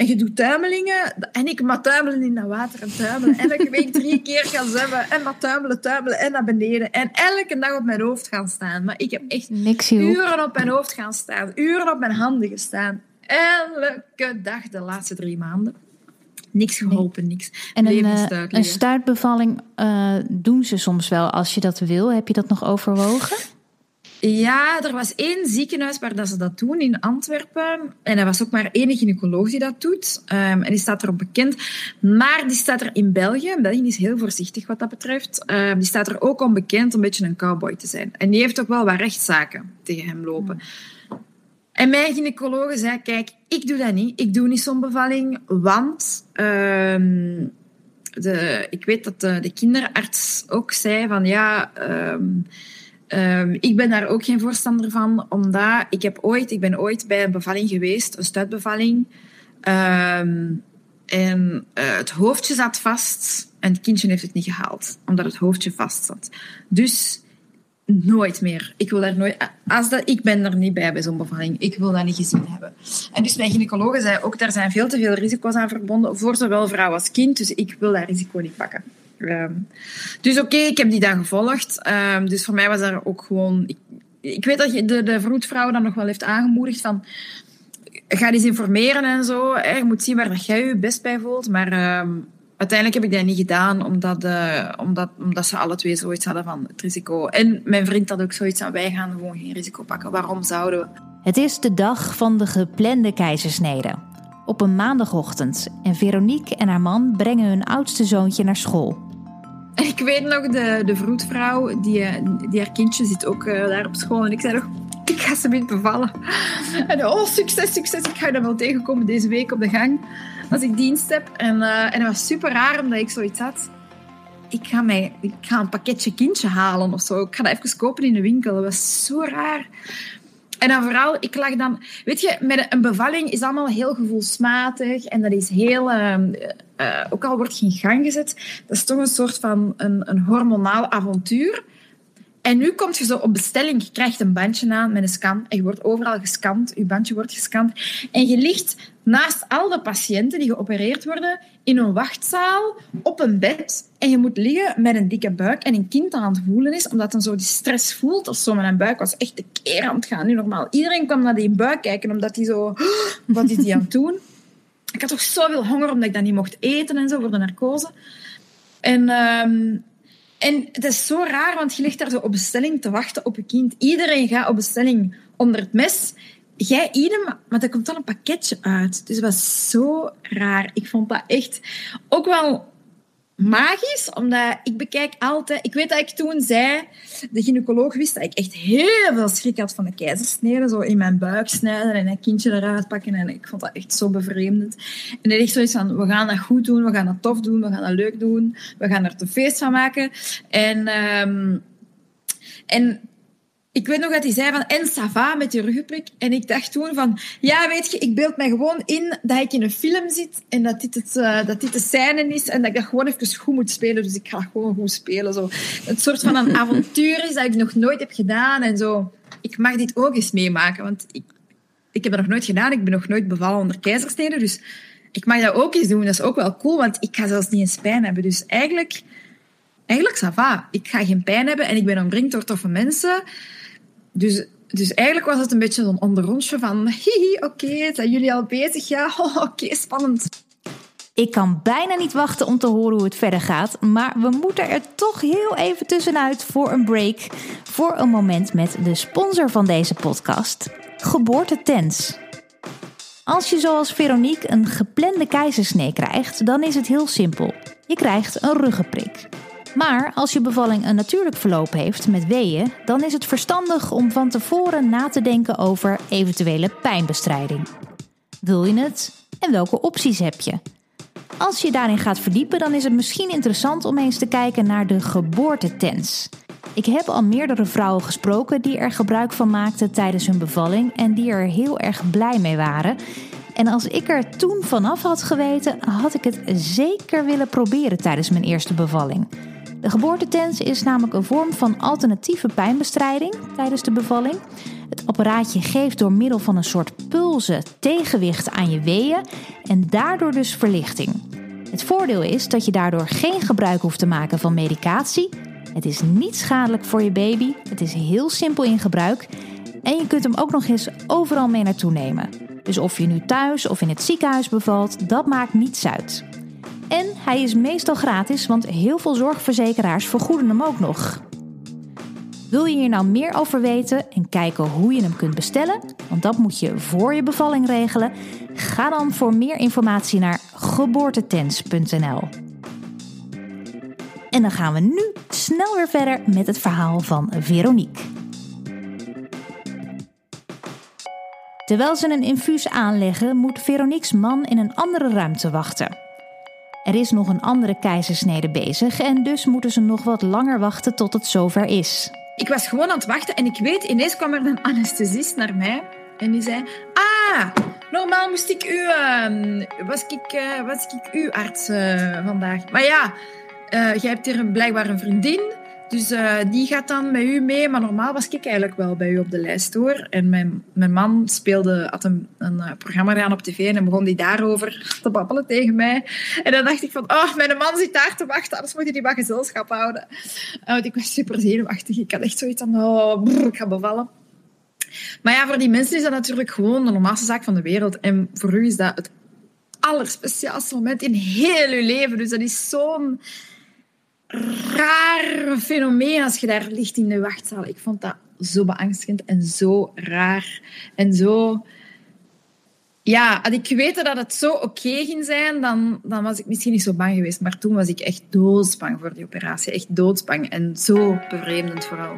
en je doet tuimelingen, en ik maar tuimelen in dat water en tuimelen. Elke week drie keer gaan zwemmen en maar tuimelen, tuimelen en naar beneden. En elke dag op mijn hoofd gaan staan. Maar ik heb echt Niks, uren op mijn hoofd gaan staan, uren op mijn handen gestaan. Elke dag de laatste drie maanden niks geholpen, niks. En een, uh, een stuitbevalling uh, doen ze soms wel als je dat wil. Heb je dat nog overwogen? Ja, er was één ziekenhuis waar dat ze dat doen in Antwerpen. En er was ook maar één gynaecoloog die dat doet. Um, en die staat erop bekend. Maar die staat er in België. België is heel voorzichtig wat dat betreft. Um, die staat er ook onbekend om een beetje een cowboy te zijn. En die heeft ook wel wat rechtszaken tegen hem lopen. En mijn gynaecoloog zei, kijk, ik doe dat niet. Ik doe niet zo'n bevalling, want... Uh, de, ik weet dat de, de, kinderarts ook zei van, ja... um, ik ben daar ook geen voorstander van, omdat ik heb ooit... Ik ben ooit bij een bevalling geweest, een stuitbevalling. en uh, het hoofdje zat vast en het kindje heeft het niet gehaald, omdat het hoofdje vast zat. Dus Nooit meer. Ik wil daar nooit... Als dat, ik ben er niet bij bij zo'n bevalling. Ik wil dat niet gezien hebben. En dus mijn gynaecoloog zei ook, daar zijn veel te veel risico's aan verbonden, voor zowel vrouw als kind. Dus ik wil dat risico niet pakken. Dus oké, ik heb die dan gevolgd. Um, dus voor mij was daar ook gewoon... Ik, ik weet dat de, de vroedvrouw dan nog wel heeft aangemoedigd van... Ga eens informeren en zo. Je moet zien waar dat jij je best bij voelt. Maar um, uiteindelijk heb ik dat niet gedaan, omdat, uh, omdat, omdat ze alle twee zoiets hadden van het risico. En mijn vriend had ook zoiets van, wij gaan gewoon geen risico pakken. Waarom zouden we? Het is de dag van de geplande keizersnede. Op een maandagochtend. En Veronique en haar man brengen hun oudste zoontje naar school. Ik weet nog, de, de vroedvrouw, die, die haar kindje zit ook uh, daar op school. En ik zei nog, ik ga ze niet bevallen. En oh, succes, succes. Ik ga dan wel tegenkomen deze week op de gang als ik dienst heb. En, uh, en het was super raar, omdat ik zoiets had. Ik ga, mij, ik ga een pakketje kindje halen of zo. Ik ga dat even kopen in de winkel. Dat was zo raar. En dan vooral, ik lag dan... Weet je, met een bevalling is allemaal heel gevoelsmatig. En dat is heel... Uh, uh, ook al wordt geen gang gezet, dat is toch een soort van een, een hormonaal avontuur. En nu komt je zo op bestelling, je krijgt een bandje aan met een scan en je wordt overal gescand, je bandje wordt gescand. En je ligt naast al de patiënten die geopereerd worden in een wachtzaal op een bed en je moet liggen met een dikke buik en een kind aan het voelen is, omdat dan zo die stress voelt of zo. Mijn buik was echt de keer aan het gaan, nu normaal. Iedereen kwam naar die buik kijken, omdat hij zo... Wat is die aan het doen? Ik had toch zoveel honger, omdat ik dat niet mocht eten en zo, voor de narcose. En... Um, en het is zo raar, want je ligt daar zo op bestelling te wachten op je kind. Iedereen gaat op bestelling onder het mes. Jij idem, maar er komt dan een pakketje uit. Dus het was zo raar. Ik vond dat echt ook wel magisch, omdat ik bekijk altijd... Ik weet dat ik toen zei, de gynaecoloog wist dat ik echt heel veel schrik had van de keizersnede. Zo in mijn buik snijden en een kindje eruit pakken. En ik vond dat echt zo bevreemdend. En hij echt zoiets van, we gaan dat goed doen, we gaan dat tof doen, we gaan dat leuk doen. We gaan er een feest van maken. En... Um, en ik weet nog dat hij zei van, en Sava met je ruggenprik. En ik dacht toen van, ja, weet je, ik beeld mij gewoon in dat ik in een film zit en dat dit, het, uh, dat dit de scène is en dat ik dat gewoon even goed moet spelen. Dus ik ga gewoon goed spelen. Zo. Het soort van een avontuur is dat ik nog nooit heb gedaan en zo. Ik mag dit ook eens meemaken, want ik, ik heb dat nog nooit gedaan. Ik ben nog nooit bevallen onder keizersnede, dus ik mag dat ook eens doen. Dat is ook wel cool, want ik ga zelfs niet eens pijn hebben. Dus eigenlijk, eigenlijk, Sava. Ik ga geen pijn hebben en ik ben omringd door toffe mensen. Dus, dus eigenlijk was het een beetje zo'n onderrondje van... Hihi, oké, zijn jullie al bezig? Ja, oké, spannend. Ik kan bijna niet wachten om te horen hoe het verder gaat. Maar we moeten er toch heel even tussenuit voor een break. Voor een moment met de sponsor van deze podcast. Geboortetens. Als je zoals Veronique een geplande keizersnee krijgt, dan is het heel simpel. Je krijgt een ruggenprik. Maar als je bevalling een natuurlijk verloop heeft met weeën, dan is het verstandig om van tevoren na te denken over eventuele pijnbestrijding. Wil je het en welke opties heb je? Als je daarin gaat verdiepen, dan is het misschien interessant om eens te kijken naar de geboortetens. Ik heb al meerdere vrouwen gesproken die er gebruik van maakten tijdens hun bevalling en die er heel erg blij mee waren. En als ik er toen vanaf had geweten, had ik het zeker willen proberen tijdens mijn eerste bevalling. De geboortetens is namelijk een vorm van alternatieve pijnbestrijding tijdens de bevalling. Het apparaatje geeft door middel van een soort pulsen tegenwicht aan je weeën en daardoor dus verlichting. Het voordeel is dat je daardoor geen gebruik hoeft te maken van medicatie. Het is niet schadelijk voor je baby. Het is heel simpel in gebruik. En je kunt hem ook nog eens overal mee naartoe nemen. Dus of je nu thuis of in het ziekenhuis bevalt, dat maakt niets uit. En hij is meestal gratis, want heel veel zorgverzekeraars vergoeden hem ook nog. Wil je hier nou meer over weten en kijken hoe je hem kunt bestellen? Want dat moet je voor je bevalling regelen. Ga dan voor meer informatie naar geboortetens.nl. En dan gaan we nu snel weer verder met het verhaal van Veronique. Terwijl ze een infuus aanleggen, moet Veronique's man in een andere ruimte wachten. Er is nog een andere keizersnede bezig en dus moeten ze nog wat langer wachten tot het zover is. Ik was gewoon aan het wachten en ik weet, ineens kwam er een anesthesist naar mij en die zei: Ah, normaal moest ik u, uh, was, ik, uh, was ik uw arts uh, vandaag. Maar ja, uh, jij hebt hier blijkbaar een vriendin. Dus uh, die gaat dan met u mee. Maar normaal was ik eigenlijk wel bij u op de lijst hoor. En mijn, mijn man speelde, had een, een uh, programma gedaan op tv en begon die daarover te babbelen tegen mij. En dan dacht ik van, oh, mijn man zit daar te wachten, anders moet hij die maar gezelschap houden. Ik was super zenuwachtig. Ik had echt zoiets van, oh, ik ga bevallen. Maar ja, voor die mensen is dat natuurlijk gewoon de normaalste zaak van de wereld. En voor u is dat het allerspeciaalste moment in heel je leven. Dus dat is zo'n raar fenomeen als je daar ligt in de wachtzaal. Ik vond dat zo beangstigend en zo raar. En zo... Ja, had ik geweten dat het zo oké ging zijn, dan, dan was ik misschien niet zo bang geweest. Maar toen was ik echt doodsbang voor die operatie. Echt doodsbang. En zo bevreemdend vooral.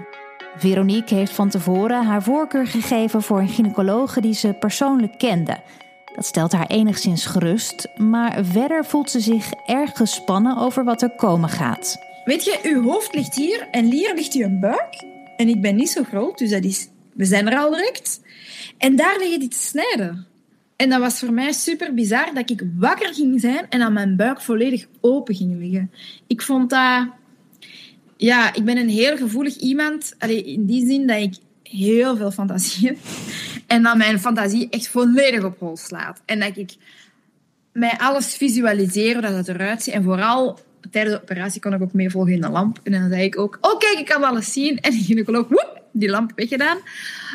Veronique heeft van tevoren haar voorkeur gegeven voor een gynaecologe die ze persoonlijk kende. Dat stelt haar enigszins gerust, maar verder voelt ze zich erg gespannen over wat er komen gaat. Weet je, uw hoofd ligt hier en Lier ligt een buik. En ik ben niet zo groot, dus dat is, we zijn er al direct. En daar liggen die te snijden. En dat was voor mij super bizar dat ik wakker ging zijn en aan mijn buik volledig open ging liggen. Ik vond dat... Ja, ik ben een heel gevoelig iemand. Allee, in die zin dat ik heel veel fantasie. En dat mijn fantasie echt volledig op hol slaat. En dat ik mij alles visualiseer, dat het eruit ziet. En vooral tijdens de operatie kon ik ook meevolgen in de lamp. En dan zei ik ook, oh kijk, ik kan alles zien. En de gynaecoloog, woep, die lamp weggedaan.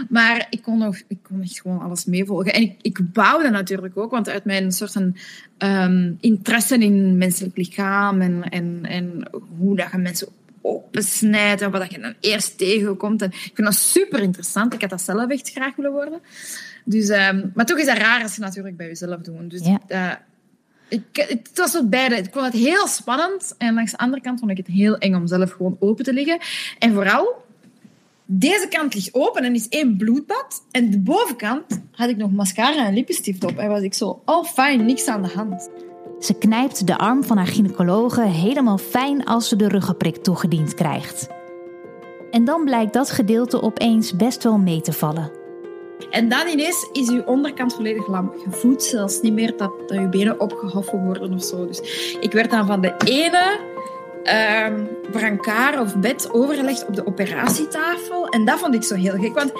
Maar ik kon, nog, ik kon echt gewoon alles meevolgen. En ik, ik bouwde natuurlijk ook, want uit mijn soort van um, interesse in menselijk lichaam en, en, en hoe dat je mensen opensnijdt en wat je dan eerst tegenkomt. En ik vind dat super interessant. Ik had dat zelf echt graag willen worden. Dus, um, maar toch is dat raar als je natuurlijk bij jezelf doet. Dus Ja. uh, ik, het was zo beide. Ik vond het heel spannend. En langs de andere kant vond ik het heel eng om zelf gewoon open te liggen. En vooral, deze kant ligt open en is één bloedbad. En de bovenkant had ik nog mascara en lippenstift op. En was ik zo, oh fijn, niks aan de hand. Ze knijpt de arm van haar gynaecologe helemaal fijn als ze de ruggenprik toegediend krijgt. En dan blijkt dat gedeelte opeens best wel mee te vallen. En dan ineens is uw onderkant volledig lam. Je voelt zelfs niet meer dat, je benen opgehoffen worden of zo. Dus ik werd dan van de ene brancard of bed overgelegd op de operatietafel. En dat vond ik zo heel gek. Want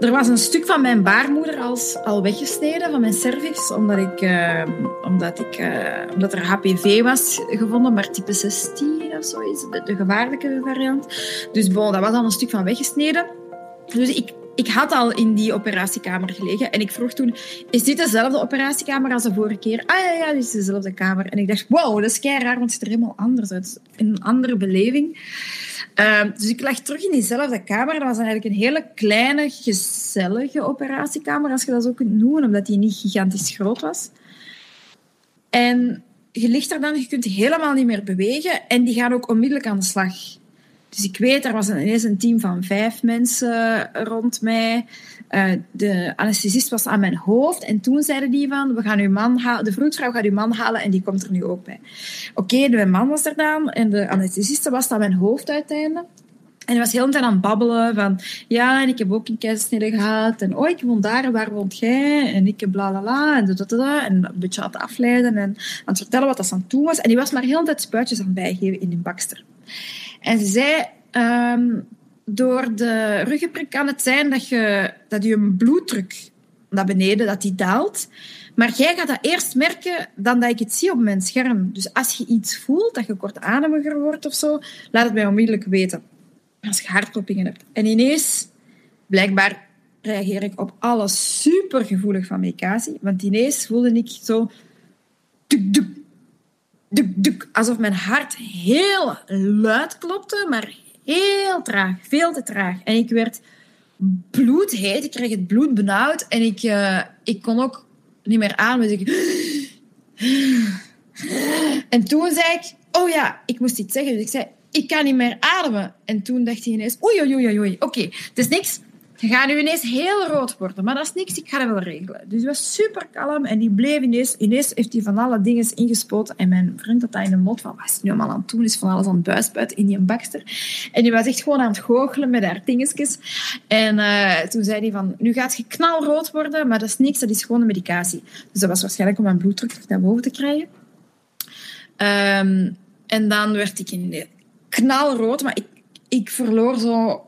er was een stuk van mijn baarmoeder al weggesneden, van mijn cervix, omdat, ik, uh, omdat, ik, uh, omdat er HPV was gevonden, maar type 16 of zo is de, de gevaarlijke variant. Dus bon, dat was al een stuk van weggesneden. Dus ik, ik had al in die operatiekamer gelegen en ik vroeg toen, is dit dezelfde operatiekamer als de vorige keer? Ah ja, ja, dit is dezelfde kamer. En ik dacht, wow, dat is kei raar, want het ziet er helemaal anders uit. Een andere beleving. Uh, dus ik lag terug in diezelfde kamer. Dat was eigenlijk een hele kleine, gezellige operatiekamer, als je dat zo kunt noemen, omdat die niet gigantisch groot was. En je ligt er dan, je kunt helemaal niet meer bewegen en die gaan ook onmiddellijk aan de slag. Dus ik weet, er was ineens een team van vijf mensen rond mij. Uh, de anesthesist was aan mijn hoofd. En toen zeiden die van, we gaan uw man halen. De vroedvrouw gaat uw man halen en die komt er nu ook bij. Oké, okay, mijn man was er dan. En de anesthesiste was aan mijn hoofd uiteindelijk. En hij was heel de aan het babbelen van... Ja, en ik heb ook een keizersnede gehad. En oh, ik woon daar waar woont jij? En ik heb bla bla bla. En, dat, dat, en een beetje aan het afleiden. En aan het vertellen wat dat aan toe was. En die was maar heel de tijd spuitjes aan het bijgeven in die bakster. En ze zei, um, door de ruggenprik kan het zijn dat je, dat je bloeddruk naar beneden, dat die daalt. Maar jij gaat dat eerst merken dan dat ik het zie op mijn scherm. Dus als je iets voelt, dat je kortademiger wordt of zo, laat het mij onmiddellijk weten. Als je hartkloppingen hebt. En ineens, blijkbaar reageer ik op alles super gevoelig van medicatie. Want ineens voelde ik zo... Duk, duk, alsof mijn hart heel luid klopte, maar heel traag, veel te traag. En ik werd bloedheet, ik kreeg het bloed benauwd en ik, uh, ik kon ook niet meer ademen. Dus ik... En toen zei ik, oh ja, ik moest iets zeggen. Dus ik zei, ik kan niet meer ademen. En toen dacht hij ineens, oei, oei, oei, oei. Oké, okay, het is niks. Je gaat nu ineens heel rood worden, maar dat is niks, ik ga dat wel regelen. Dus hij was super kalm en die bleef ineens, ineens heeft hij van alle dingen ingespoten. En mijn vriend had dat in de mond van, wat is nu allemaal aan het doen? Is van alles aan het buispuiten in die bakster. En die was echt gewoon aan het goochelen met haar dingetjes. En uh, toen zei hij van, nu gaat je knalrood worden, maar dat is niks, dat is gewoon een medicatie. Dus dat was waarschijnlijk om mijn bloeddruk naar boven te krijgen. Um, en dan werd ik in de knalrood, maar ik, ik verloor zo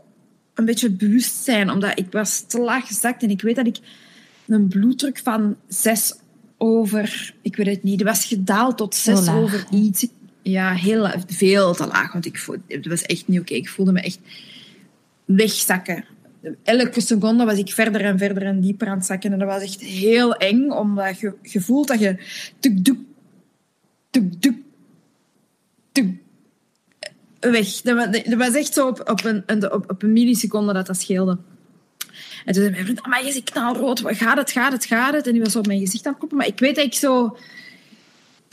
een beetje bewustzijn, omdat ik was te laag gezakt en ik weet dat ik een bloeddruk van 6 over, ik weet het niet, die was gedaald tot 6 over iets. Ja, heel veel te laag, want ik voelde, het was echt niet oké. Okay. Ik voelde me echt wegzakken. elke seconde was ik verder en verder en dieper aan het zakken. En dat was echt heel eng, omdat je, je voelt dat je... Tuk, tuk, tuk, tuk, tuk, weg. Dat was echt zo op, op, een, op, op een milliseconde dat dat scheelde. En toen zei mijn vriend, maar je ziet knalrood, gaat het, gaat het, gaat het? En die was op mijn gezicht aan het kloppen. Maar ik weet dat ik zo...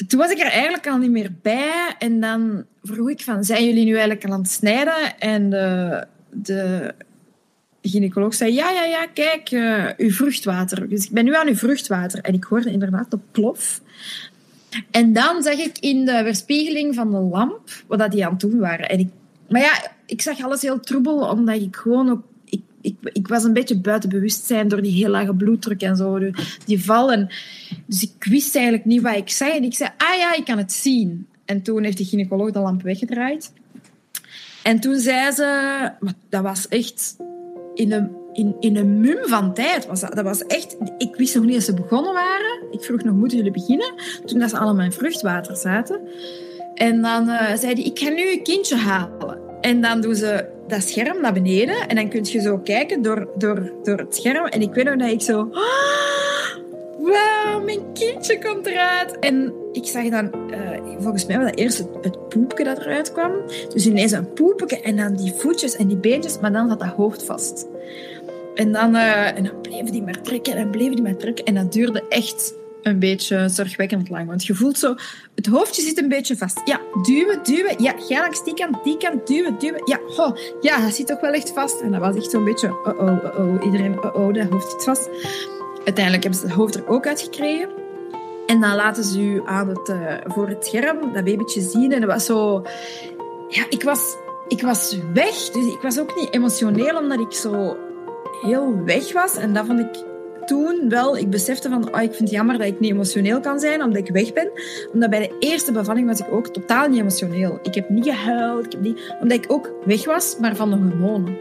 Toen was ik er eigenlijk al niet meer bij. En dan vroeg ik van, zijn jullie nu eigenlijk aan het snijden? En de, de gynaecoloog zei, ja, ja, ja, kijk, uh, uw vruchtwater. Dus ik ben nu aan uw vruchtwater. En ik hoorde inderdaad de plof. En dan zag ik in de weerspiegeling van de lamp wat dat die aan het doen waren. En ik, maar ja, ik zag alles heel troebel, omdat ik gewoon ook... Ik, ik, ik was een beetje buiten bewustzijn door die heel lage bloeddruk en zo, die vallen. Dus ik wist eigenlijk niet wat ik zei. En ik zei, ah ja, ik kan het zien. En toen heeft de gynaecoloog de lamp weggedraaid. En toen zei ze... Dat was echt in een in, in een mum van tijd. Was dat, dat was echt... Ik wist nog niet dat ze begonnen waren. Ik vroeg nog, moeten jullie beginnen? Toen dat ze allemaal in vruchtwater zaten. En dan uh, zei hij, ik ga nu een kindje halen. En dan doen ze dat scherm naar beneden. En dan kun je zo kijken door, door, door het scherm. En ik weet nog dat ik zo... Ah, wauw, mijn kindje komt eruit. En ik zag dan, uh, volgens mij was dat eerst het, het poepje dat eruit kwam. Dus ineens een poepje en dan die voetjes en die beentjes. Maar dan zat dat hoofd vast. En dan, uh, en dan bleven die maar trekken en bleven die maar trekken. En dat duurde echt een beetje zorgwekkend lang. Want je voelt zo, het hoofdje zit een beetje vast. Ja, duwen, duwen. Ja, ga langs die kant, die kant, duwen, duwen. Ja, ho, ja, dat zit toch wel echt vast. En dat was echt zo'n beetje, oh, oh, oh. Iedereen, oh, oh, dat hoofd zit vast. Uiteindelijk hebben ze het hoofd er ook uitgekregen. En dan laten ze u aan het, uh, voor het scherm dat babytje zien. En dat was zo... Ja, ik was, ik was weg. Dus ik was ook niet emotioneel, omdat ik zo heel weg was. En dat vond ik toen wel, ik besefte van, oh, ik vind het jammer dat ik niet emotioneel kan zijn, omdat ik weg ben. Omdat bij de eerste bevalling was ik ook totaal niet emotioneel. Ik heb niet gehuild, ik heb niet, omdat ik ook weg was, maar van de hormonen.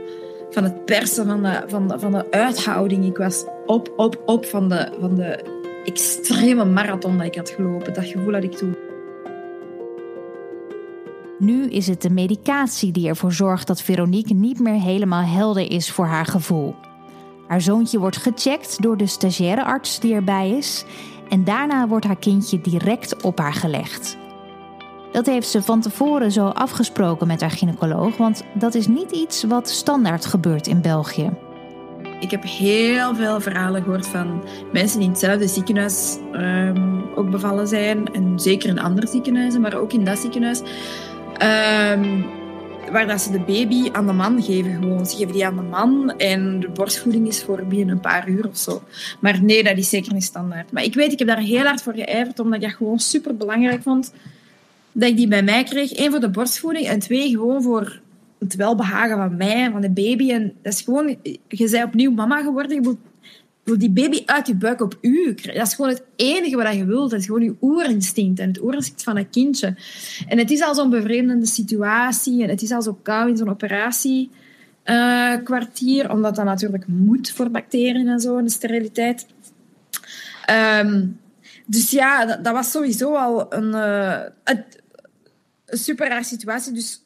Van het persen, van de, van de, van de uithouding. Ik was op, op, op van de, van de extreme marathon dat ik had gelopen. Dat gevoel had ik toen. Nu is het de medicatie die ervoor zorgt dat Veronique niet meer helemaal helder is voor haar gevoel. Haar zoontje wordt gecheckt door de stagiaire arts die erbij is en daarna wordt haar kindje direct op haar gelegd. Dat heeft ze van tevoren zo afgesproken met haar gynaecoloog, want dat is niet iets wat standaard gebeurt in België. Ik heb heel veel verhalen gehoord van mensen die in hetzelfde ziekenhuis um, ook bevallen zijn. En zeker in andere ziekenhuizen, maar ook in dat ziekenhuis. Um, waar dat ze de baby aan de man geven gewoon. Ze geven die aan de man en de borstvoeding is voor binnen een paar uur of zo. Maar nee, dat is zeker niet standaard. Maar ik weet, ik heb daar heel hard voor geijverd, omdat ik dat gewoon super belangrijk vond dat ik die bij mij kreeg. Eén voor de borstvoeding en twee gewoon voor het welbehagen van mij en van de baby. En dat is gewoon, je bent opnieuw mama geworden, je wil die baby uit je buik op u Dat is gewoon het enige wat je wilt. Dat is gewoon je oerinstinct en het oerinstinct van een kindje. En het is al zo'n bevreemdende situatie en het is al zo koud in zo'n operatiekwartier, uh, omdat dat natuurlijk moet voor bacteriën en zo, de steriliteit. Um, dus ja, dat, dat, was sowieso al een, uh, super raar situatie. Dus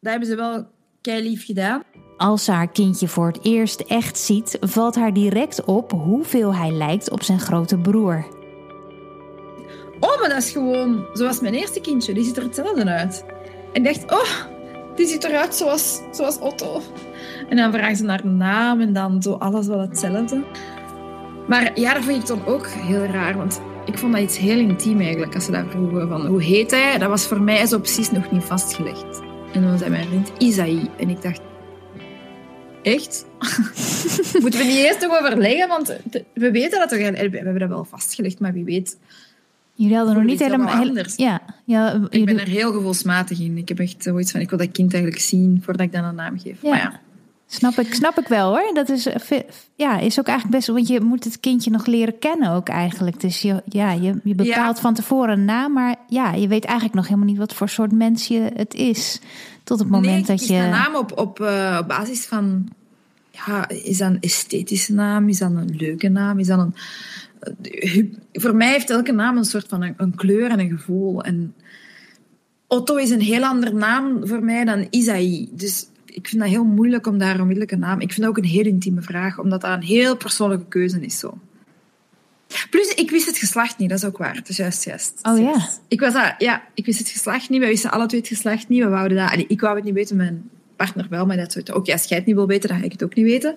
dat hebben ze wel kei lief gedaan. Als ze haar kindje voor het eerst echt ziet, valt haar direct op hoeveel hij lijkt op zijn grote broer. Oh, maar dat is gewoon zoals mijn eerste kindje. Die ziet er hetzelfde uit. En ik dacht, oh, die ziet eruit zoals, zoals Otto. En dan vragen ze naar de naam en dan zo alles wel hetzelfde. Maar ja, dat vind ik dan ook heel raar, want ik vond dat iets heel intiem eigenlijk, als ze daar vroegen van hoe heet hij. Dat was voor mij zo precies nog niet vastgelegd. En dan zei mijn vriend Isaïe. En ik dacht, Echt? Moeten we niet eerst nog overleggen? Want we weten dat toch. We hebben dat wel vastgelegd, maar wie weet. Jullie hadden nog niet helemaal anders. Ja, ja, ik ben er heel gevoelsmatig in. Ik heb echt zoiets van: ik wil dat kind eigenlijk zien voordat ik dan een naam geef. Ja. Maar ja. Snap ik, snap ik wel hoor. Dat is, ja, is ook eigenlijk best. Want je moet het kindje nog leren kennen ook eigenlijk. Dus je, ja, je, je bepaalt van tevoren een naam. Maar ja, je weet eigenlijk nog helemaal niet wat voor soort mens je het is. Tot het moment dat je. een naam op, op, uh, op basis van. Ja, is dat een esthetische naam? Is dat een leuke naam? Is dat een. Uh, voor mij heeft elke naam een soort van een, een, kleur en een gevoel. En Otto is een heel andere naam voor mij dan Isaïe. Dus ik vind dat heel moeilijk om daar onmiddellijk een naam... Ik vind dat ook een heel intieme vraag, omdat dat een heel persoonlijke keuze is. Zo. Plus, ik wist het geslacht niet, dat is ook waar. Het is juist, juist. Oh ja? Ik, was dat, ja, ik wist het geslacht niet, we wisten alle twee het geslacht niet. We wouden dat... Allee, ik wou het niet weten, mijn partner wel, maar dat soort... Ook als jij het niet wil weten, dan ga ik het ook niet weten.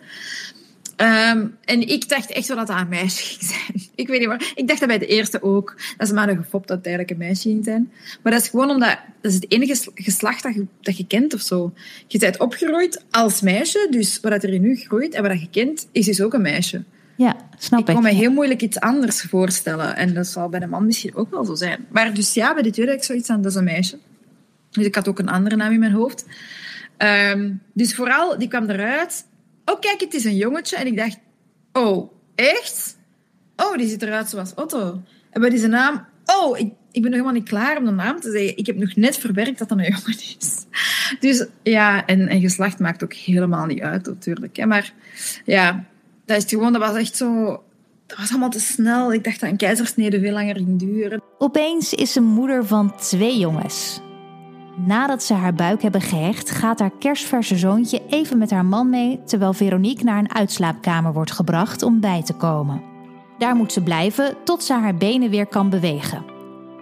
Um, en ik dacht echt wel dat dat een meisje ging zijn. Ik weet niet waar. Ik dacht dat bij de eerste ook. Dat is maar een gefopt dat het eigenlijk een meisje ging zijn. Maar dat is gewoon omdat... Dat is het enige geslacht dat je, dat je kent of zo. Je bent opgegroeid als meisje. Dus wat er in nu groeit en wat je kent, is dus ook een meisje. Ja, snap ik. Ik kon me heel moeilijk iets anders voorstellen. En dat zal bij de man misschien ook wel zo zijn. Maar dus ja, bij de tweede had ik zoiets aan, dat is een meisje. Dus ik had ook een andere naam in mijn hoofd. Um, dus vooral, die kwam eruit oh kijk, het is een jongetje. En ik dacht, oh, echt? Oh, die ziet eruit zoals Otto. En bij deze naam, oh, ik, ik ben nog helemaal niet klaar om de naam te zeggen. Ik heb nog net verwerkt dat dat een jongen is. Dus ja, en, en geslacht maakt ook helemaal niet uit, natuurlijk. Hè. Maar ja, dat is gewoon, dat was echt zo... Dat was allemaal te snel. Ik dacht dat een keizersnede veel langer ging duren. Opeens is ze moeder van twee jongens. Nadat ze haar buik hebben gehecht, gaat haar kerstverse zoontje even met haar man mee, terwijl Veronique naar een uitslaapkamer wordt gebracht om bij te komen. Daar moet ze blijven tot ze haar benen weer kan bewegen.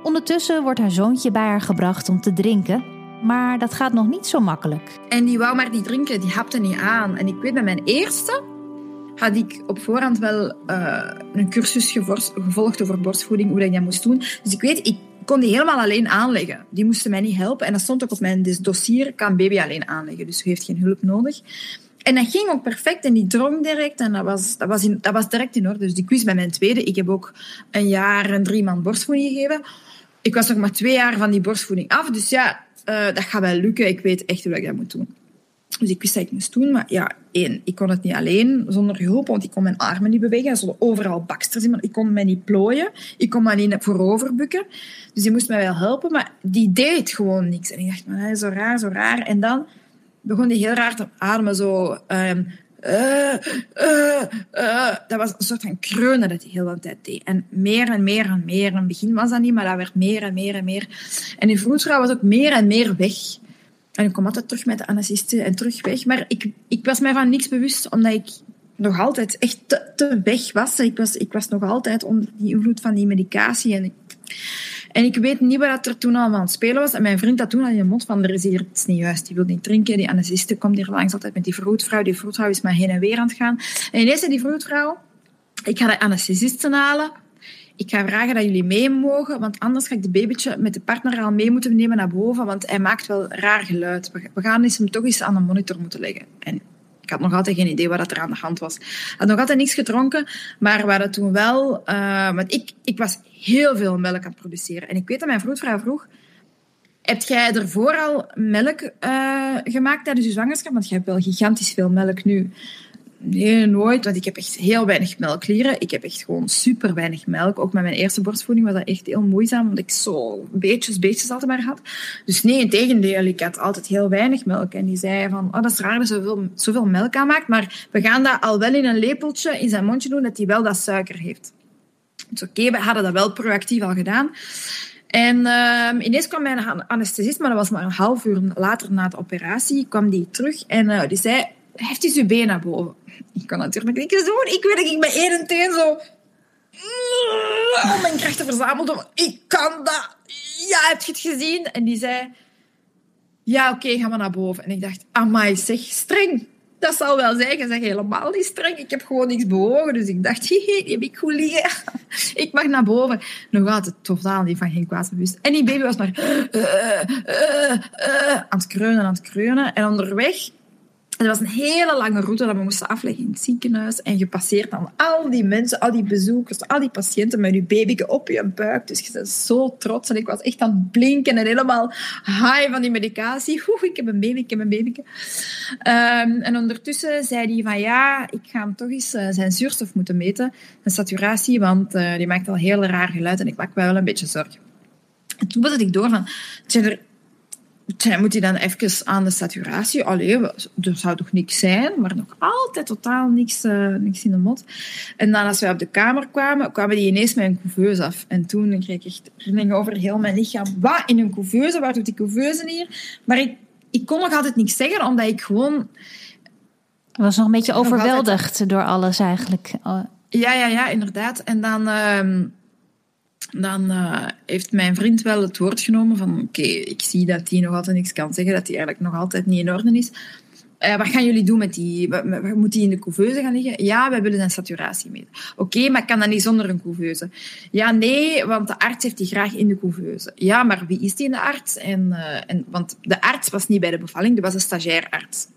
Ondertussen wordt haar zoontje bij haar gebracht om te drinken, maar dat gaat nog niet zo makkelijk. En die wou maar niet drinken, die hapte niet aan. En ik weet bij mijn eerste had ik op voorhand wel uh, een cursus gevolgd over borstvoeding, hoe dat ik dat moest doen. Dus ik weet, ik kon die helemaal alleen aanleggen. Die moesten mij niet helpen. En dat stond ook op mijn dossier, kan baby alleen aanleggen. Dus u heeft geen hulp nodig. En dat ging ook perfect en die drong direct en dat was, dat was, in, dat was direct in orde. Dus die quiz bij mijn tweede. Ik heb ook een jaar en drie maand borstvoeding gegeven. Ik was nog maar twee jaar van die borstvoeding af. Dus ja, uh, dat gaat wel lukken. Ik weet echt hoe ik dat moet doen. Dus ik wist dat ik moest doen. Maar ja, ik kon het niet alleen, zonder hulp, want ik kon mijn armen niet bewegen. Er stonden overal baksters in, maar ik kon mij niet plooien. Ik kon me niet voorover bukken. Dus die moest mij wel helpen, maar die deed gewoon niks. En ik dacht, maar, zo raar, zo raar. En dan begon die heel raar te ademen, zo... Um, uh, uh, uh. Dat was een soort van kreunen dat hij heel de tijd deed. En meer en meer en meer. In het begin was dat niet, maar dat werd meer en meer en meer. En die vroedvrouw was ook meer en meer weg. En ik kom altijd terug met de anesthesiste en terug weg. Maar ik, ik was mij van niks bewust, omdat ik nog altijd echt te, te weg was. Ik, was. ik was nog altijd onder die invloed van die medicatie. En ik, en ik weet niet wat er toen allemaal aan het spelen was. En mijn vriend had toen al in de mond van, er is hier iets niet juist. Die wil niet drinken. Die anesthesiste komt hier langs altijd met die vroedvrouw. Die vroedvrouw is maar heen en weer aan het gaan. En ineens zei die vroedvrouw, ik ga de anesthesisten halen ik ga vragen dat jullie mee mogen, want anders ga ik de babytje met de partner al mee moeten nemen naar boven, want hij maakt wel raar geluid. We gaan eens hem toch eens aan de monitor moeten leggen. En ik had nog altijd geen idee wat er aan de hand was. Ik had nog altijd niks gedronken, maar we hadden toen wel... Uh, want ik, ik was heel veel melk aan het produceren. En ik weet dat mijn vroedvrouw vroeg... Heb jij ervoor al melk uh, gemaakt tijdens je zwangerschap? Want je hebt wel gigantisch veel melk nu. Nee, nooit. Want ik heb echt heel weinig melklieren. Ik heb echt gewoon super weinig melk. Ook met mijn eerste borstvoeding was dat echt heel moeizaam, omdat ik zo beetjes, beetjes altijd maar had. Dus nee, in tegendeel, ik had altijd heel weinig melk. En die zei van, oh, dat is raar dat je zoveel, melk aanmaakt, maar we gaan dat al wel in een lepeltje in zijn mondje doen, dat hij wel dat suiker heeft. Dus oké, we hadden dat wel proactief al gedaan. En uh, ineens kwam mijn anesthesist, maar dat was maar een half uur later na de operatie, kwam die terug en uh, die zei, heft eens uw been naar boven. Ik kan natuurlijk niks doen. Ik weet dat ik bij één teen zo... Al mijn krachten verzameld. Ik kan dat. Ja, heb je het gezien? En die zei... Ja, oké, okay, ga maar naar boven. En ik dacht, amai, zeg, streng. Dat zal wel zijn. Je zegt helemaal niet streng. Ik heb gewoon niks bewogen. Dus ik dacht, heb ik goed liggen. ik mag naar boven. Nog altijd totaal niet van geen kwaad bewust. En die baby was maar uh, uh, uh, aan het kreunen, aan het kreunen. En onderweg het was een hele lange route dat we moesten afleggen in het ziekenhuis. En je passeert dan al die mensen, al die bezoekers, al die patiënten met je baby op je buik. Dus je bent zo trots. En ik was echt aan het blinken en helemaal high van die medicatie. Oeh, ik heb een baby, ik heb een baby. Um, en ondertussen zei hij van ja, ik ga hem toch eens uh, zijn zuurstof moeten meten. Zijn saturatie, want uh, die maakt al heel raar geluid. En ik maak wel een beetje zorgen. En toen was ik door van, moet hij dan even aan de saturatie? Allee, er zou toch niks zijn, maar nog altijd totaal niks, uh, niks in de mot. En dan als wij op de kamer kwamen, kwamen die ineens met een couveuse af. En toen kreeg ik echt rillingen over heel mijn lichaam. Wat, in een couveuse? Waar doet die couveuse hier? Maar ik, ik kon nog altijd niks zeggen, omdat ik gewoon... Ik was nog een beetje overweldigd door alles eigenlijk. Oh. Ja, ja, ja, inderdaad. En dan, ehm, dan uh, heeft mijn vriend wel het woord genomen van oké, ik zie dat hij nog altijd niks kan zeggen, dat hij eigenlijk nog altijd niet in orde is. Uh, wat gaan jullie doen met die? Moet die in de couveuse gaan liggen? Ja, wij willen een saturatie meten. Oké, maar kan dat niet zonder een couveuse? Ja, nee, want de arts heeft die graag in de couveuse. Ja, maar wie is die in de arts? En, uh, en, want de arts was niet bij de bevalling, die was een stagiairarts.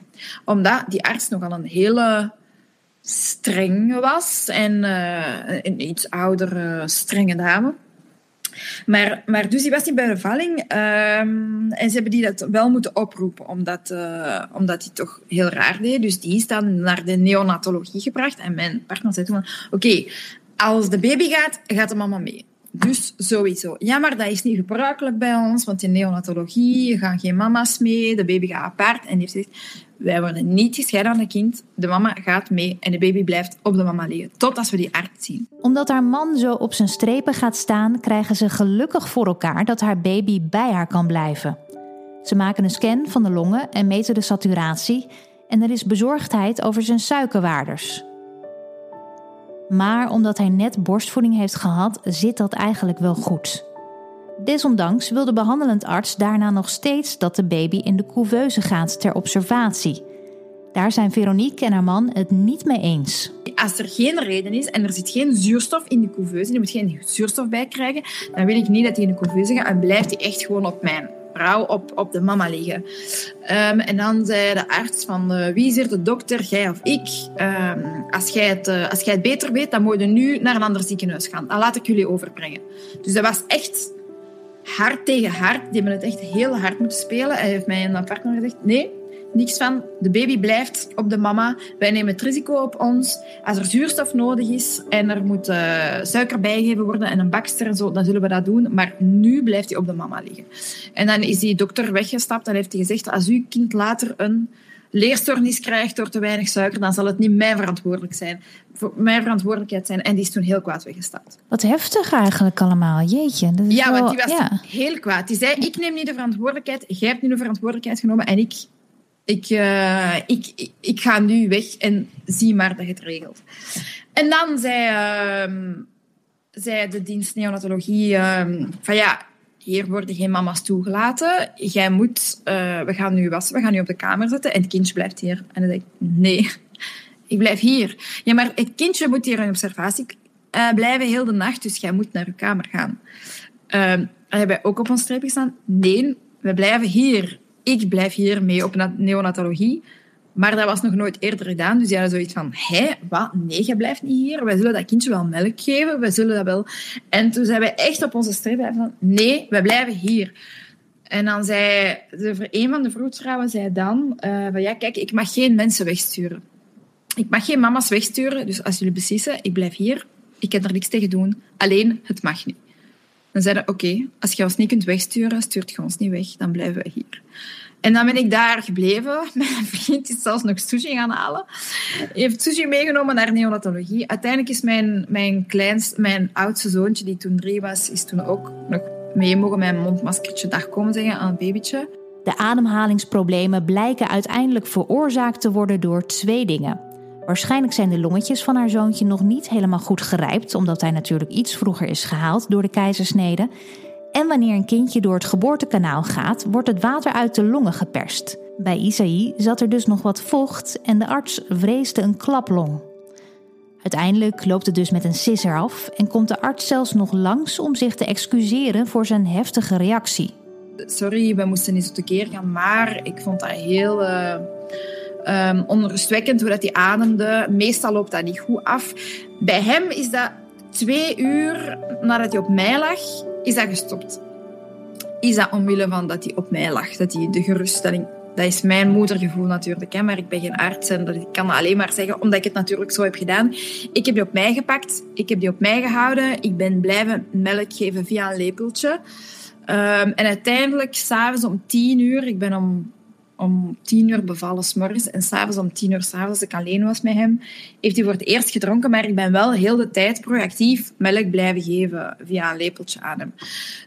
Omdat die arts nogal een hele streng was en een iets oudere, strenge dame. Maar, maar dus die was niet bij de bevalling. Um, en ze hebben die dat wel moeten oproepen, omdat, uh, omdat hij toch heel raar deed. Dus die is dan naar de neonatologie gebracht. En mijn partner zei toen oké, als de baby gaat, gaat de mama mee. Dus sowieso. Ja, maar dat is niet gebruikelijk bij ons, want in neonatologie gaan geen mama's mee, de baby gaat apart. En die heeft gezegd, wij worden niet gescheiden van het kind. De mama gaat mee en de baby blijft op de mama liggen. Tot als we die arts zien. Omdat haar man zo op zijn strepen gaat staan, krijgen ze gelukkig voor elkaar dat haar baby bij haar kan blijven. Ze maken een scan van de longen en meten de saturatie. En er is bezorgdheid over zijn suikerwaarders. Maar omdat hij net borstvoeding heeft gehad, zit dat eigenlijk wel goed. Desondanks wil de behandelend arts daarna nog steeds dat de baby in de couveuse gaat ter observatie. Daar zijn Veronique en haar man het niet mee eens. Als er geen reden is en er zit geen zuurstof in de couveuse, die moet geen zuurstof bij krijgen, dan wil ik niet dat hij in de couveuse gaat en blijft hij echt gewoon op mijn op, op de mama liggen. Um, en dan zei de arts van uh, wie is hier de dokter, jij of ik? Um, als, jij het, uh, als jij het beter weet, dan moet je nu naar een ander ziekenhuis gaan. Dan laat ik jullie overbrengen. Dus dat was echt hard tegen hard. Die hebben het echt heel hard moeten spelen. Hij heeft mij mijn partner gezegd, nee, niks van. De baby blijft op de mama. Wij nemen het risico op ons. Als er zuurstof nodig is en er moet uh, suiker bijgegeven worden en een bakster en zo, dan zullen we dat doen. Maar nu blijft hij op de mama liggen. En dan is die dokter weggestapt en heeft hij gezegd, als uw kind later een leerstoornis krijgt door te weinig suiker, dan zal het niet mijn, verantwoordelijk zijn, mijn verantwoordelijkheid zijn. En die is toen heel kwaad weggestapt. Wat heftig eigenlijk allemaal, jeetje. Dat is ja, wel, want die was ja. heel kwaad. Die zei, ik neem niet de verantwoordelijkheid, jij hebt nu de verantwoordelijkheid genomen en ik, ik, uh, ik, ik, ga nu weg en zie maar dat je het regelt. En dan zei, uh, zei de dienst neonatologie uh, van ja, hier worden geen mama's toegelaten. Jij moet, uh, we gaan nu wassen, we gaan nu op de kamer zetten en het kindje blijft hier. En dan denk ik, nee, ik blijf hier. Ja, maar het kindje moet hier in observatie uh, blijven heel de nacht, dus jij moet naar je kamer gaan. Uh, hebben wij ook op ons streep gestaan? Nee, we blijven hier. Ik blijf hier mee op neonatologie. Maar dat was nog nooit eerder gedaan. Dus die hadden zoiets van, hé, wat? Nee, je blijft niet hier. Wij zullen dat kindje wel melk geven. Wij zullen dat wel... En toen zijn wij echt op onze streep van, nee, wij blijven hier. En dan zei de, een van de vroedvrouwen zei dan, uh, van ja, kijk, ik mag geen mensen wegsturen. Ik mag geen mama's wegsturen, dus als jullie beslissen, ik blijf hier, ik kan er niks tegen doen. Alleen, het mag niet. Dan zeiden oké, als je ons niet kunt wegsturen, stuurt je ons niet weg, dan blijven we hier. En dan ben ik daar gebleven. Mijn vriend is zelfs nog sushi gaan halen. Heeft sushi meegenomen naar neonatologie. Uiteindelijk is mijn, mijn kleinst, mijn oudste zoontje, die toen drie was, is toen ook nog mee mogen mijn mondmaskertje dag komen zeggen aan het babytje. De ademhalingsproblemen blijken uiteindelijk veroorzaakt te worden door twee dingen. Waarschijnlijk zijn de longetjes van haar zoontje nog niet helemaal goed gerijpt, omdat hij natuurlijk iets vroeger is gehaald door de keizersnede. En wanneer een kindje door het geboortekanaal gaat, wordt het water uit de longen geperst. Bij Isaïe zat er dus nog wat vocht en de arts vreesde een klaplong. Uiteindelijk loopt het dus met een sisser af en komt de arts zelfs nog langs om zich te excuseren voor zijn heftige reactie. Sorry, we moesten niet op de keer gaan, maar ik vond dat heel uh, um, onrustwekkend hoe dat hij ademde. Meestal loopt dat niet goed af. Bij hem is dat twee uur nadat hij op mij lag, is dat gestopt. Is dat omwille van dat hij op mij lag, dat hij de geruststelling... Dat is mijn moedergevoel natuurlijk, hè, maar ik ben geen arts en dat, ik kan alleen maar zeggen, omdat ik het natuurlijk zo heb gedaan. Ik heb die op mij gepakt, ik heb die op mij gehouden, ik ben blijven melk geven via een lepeltje. Um, en uiteindelijk, s'avonds om tien uur, ik ben om om tien uur bevallen s'morgens en s'avonds om tien uur s'avonds, als ik alleen was met hem, heeft hij voor het eerst gedronken, maar ik ben wel heel de tijd proactief melk blijven geven via een lepeltje aan hem.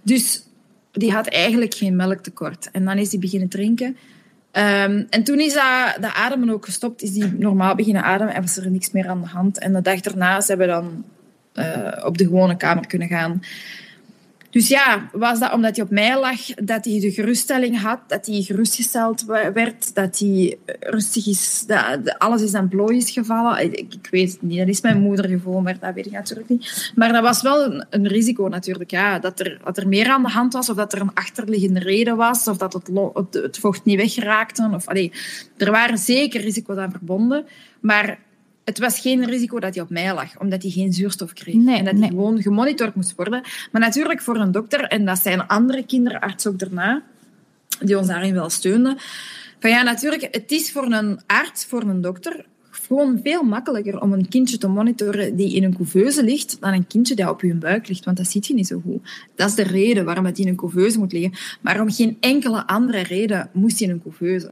Dus die had eigenlijk geen melktekort. En dan is hij beginnen drinken. Ehm, en toen is dat, de ademen ook gestopt, is die normaal beginnen ademen en was er niks meer aan de hand. En de dag daarna zijn we dan uh, op de gewone kamer kunnen gaan. Dus ja, was dat omdat hij op mij lag, dat hij de geruststelling had, dat hij gerustgesteld werd, dat hij rustig is, dat alles is aan plooi is gevallen. Ik, ik, weet het niet, dat is mijn moeder gevoel, maar dat weet ik natuurlijk niet. Maar dat was wel een, risico natuurlijk, ja, dat er, dat er meer aan de hand was, of dat er een achterliggende reden was, of dat het, het, het vocht niet weggeraakte. Of, allee, er waren zeker risico's aan verbonden, maar het was geen risico dat hij op mij lag, omdat hij geen zuurstof kreeg. en dat hij gewoon gemonitord moest worden. Maar natuurlijk voor een dokter, en dat zijn andere kinderarts ook daarna, die ons daarin wel steunden. Van ja, natuurlijk, het is voor een arts, voor een dokter, gewoon veel makkelijker om een kindje te monitoren die in een couveuse ligt, dan een kindje dat op je buik ligt, want dat ziet je niet zo goed. Dat is de reden waarom het in een couveuse moet liggen. Maar om geen enkele andere reden moest hij in een couveuse.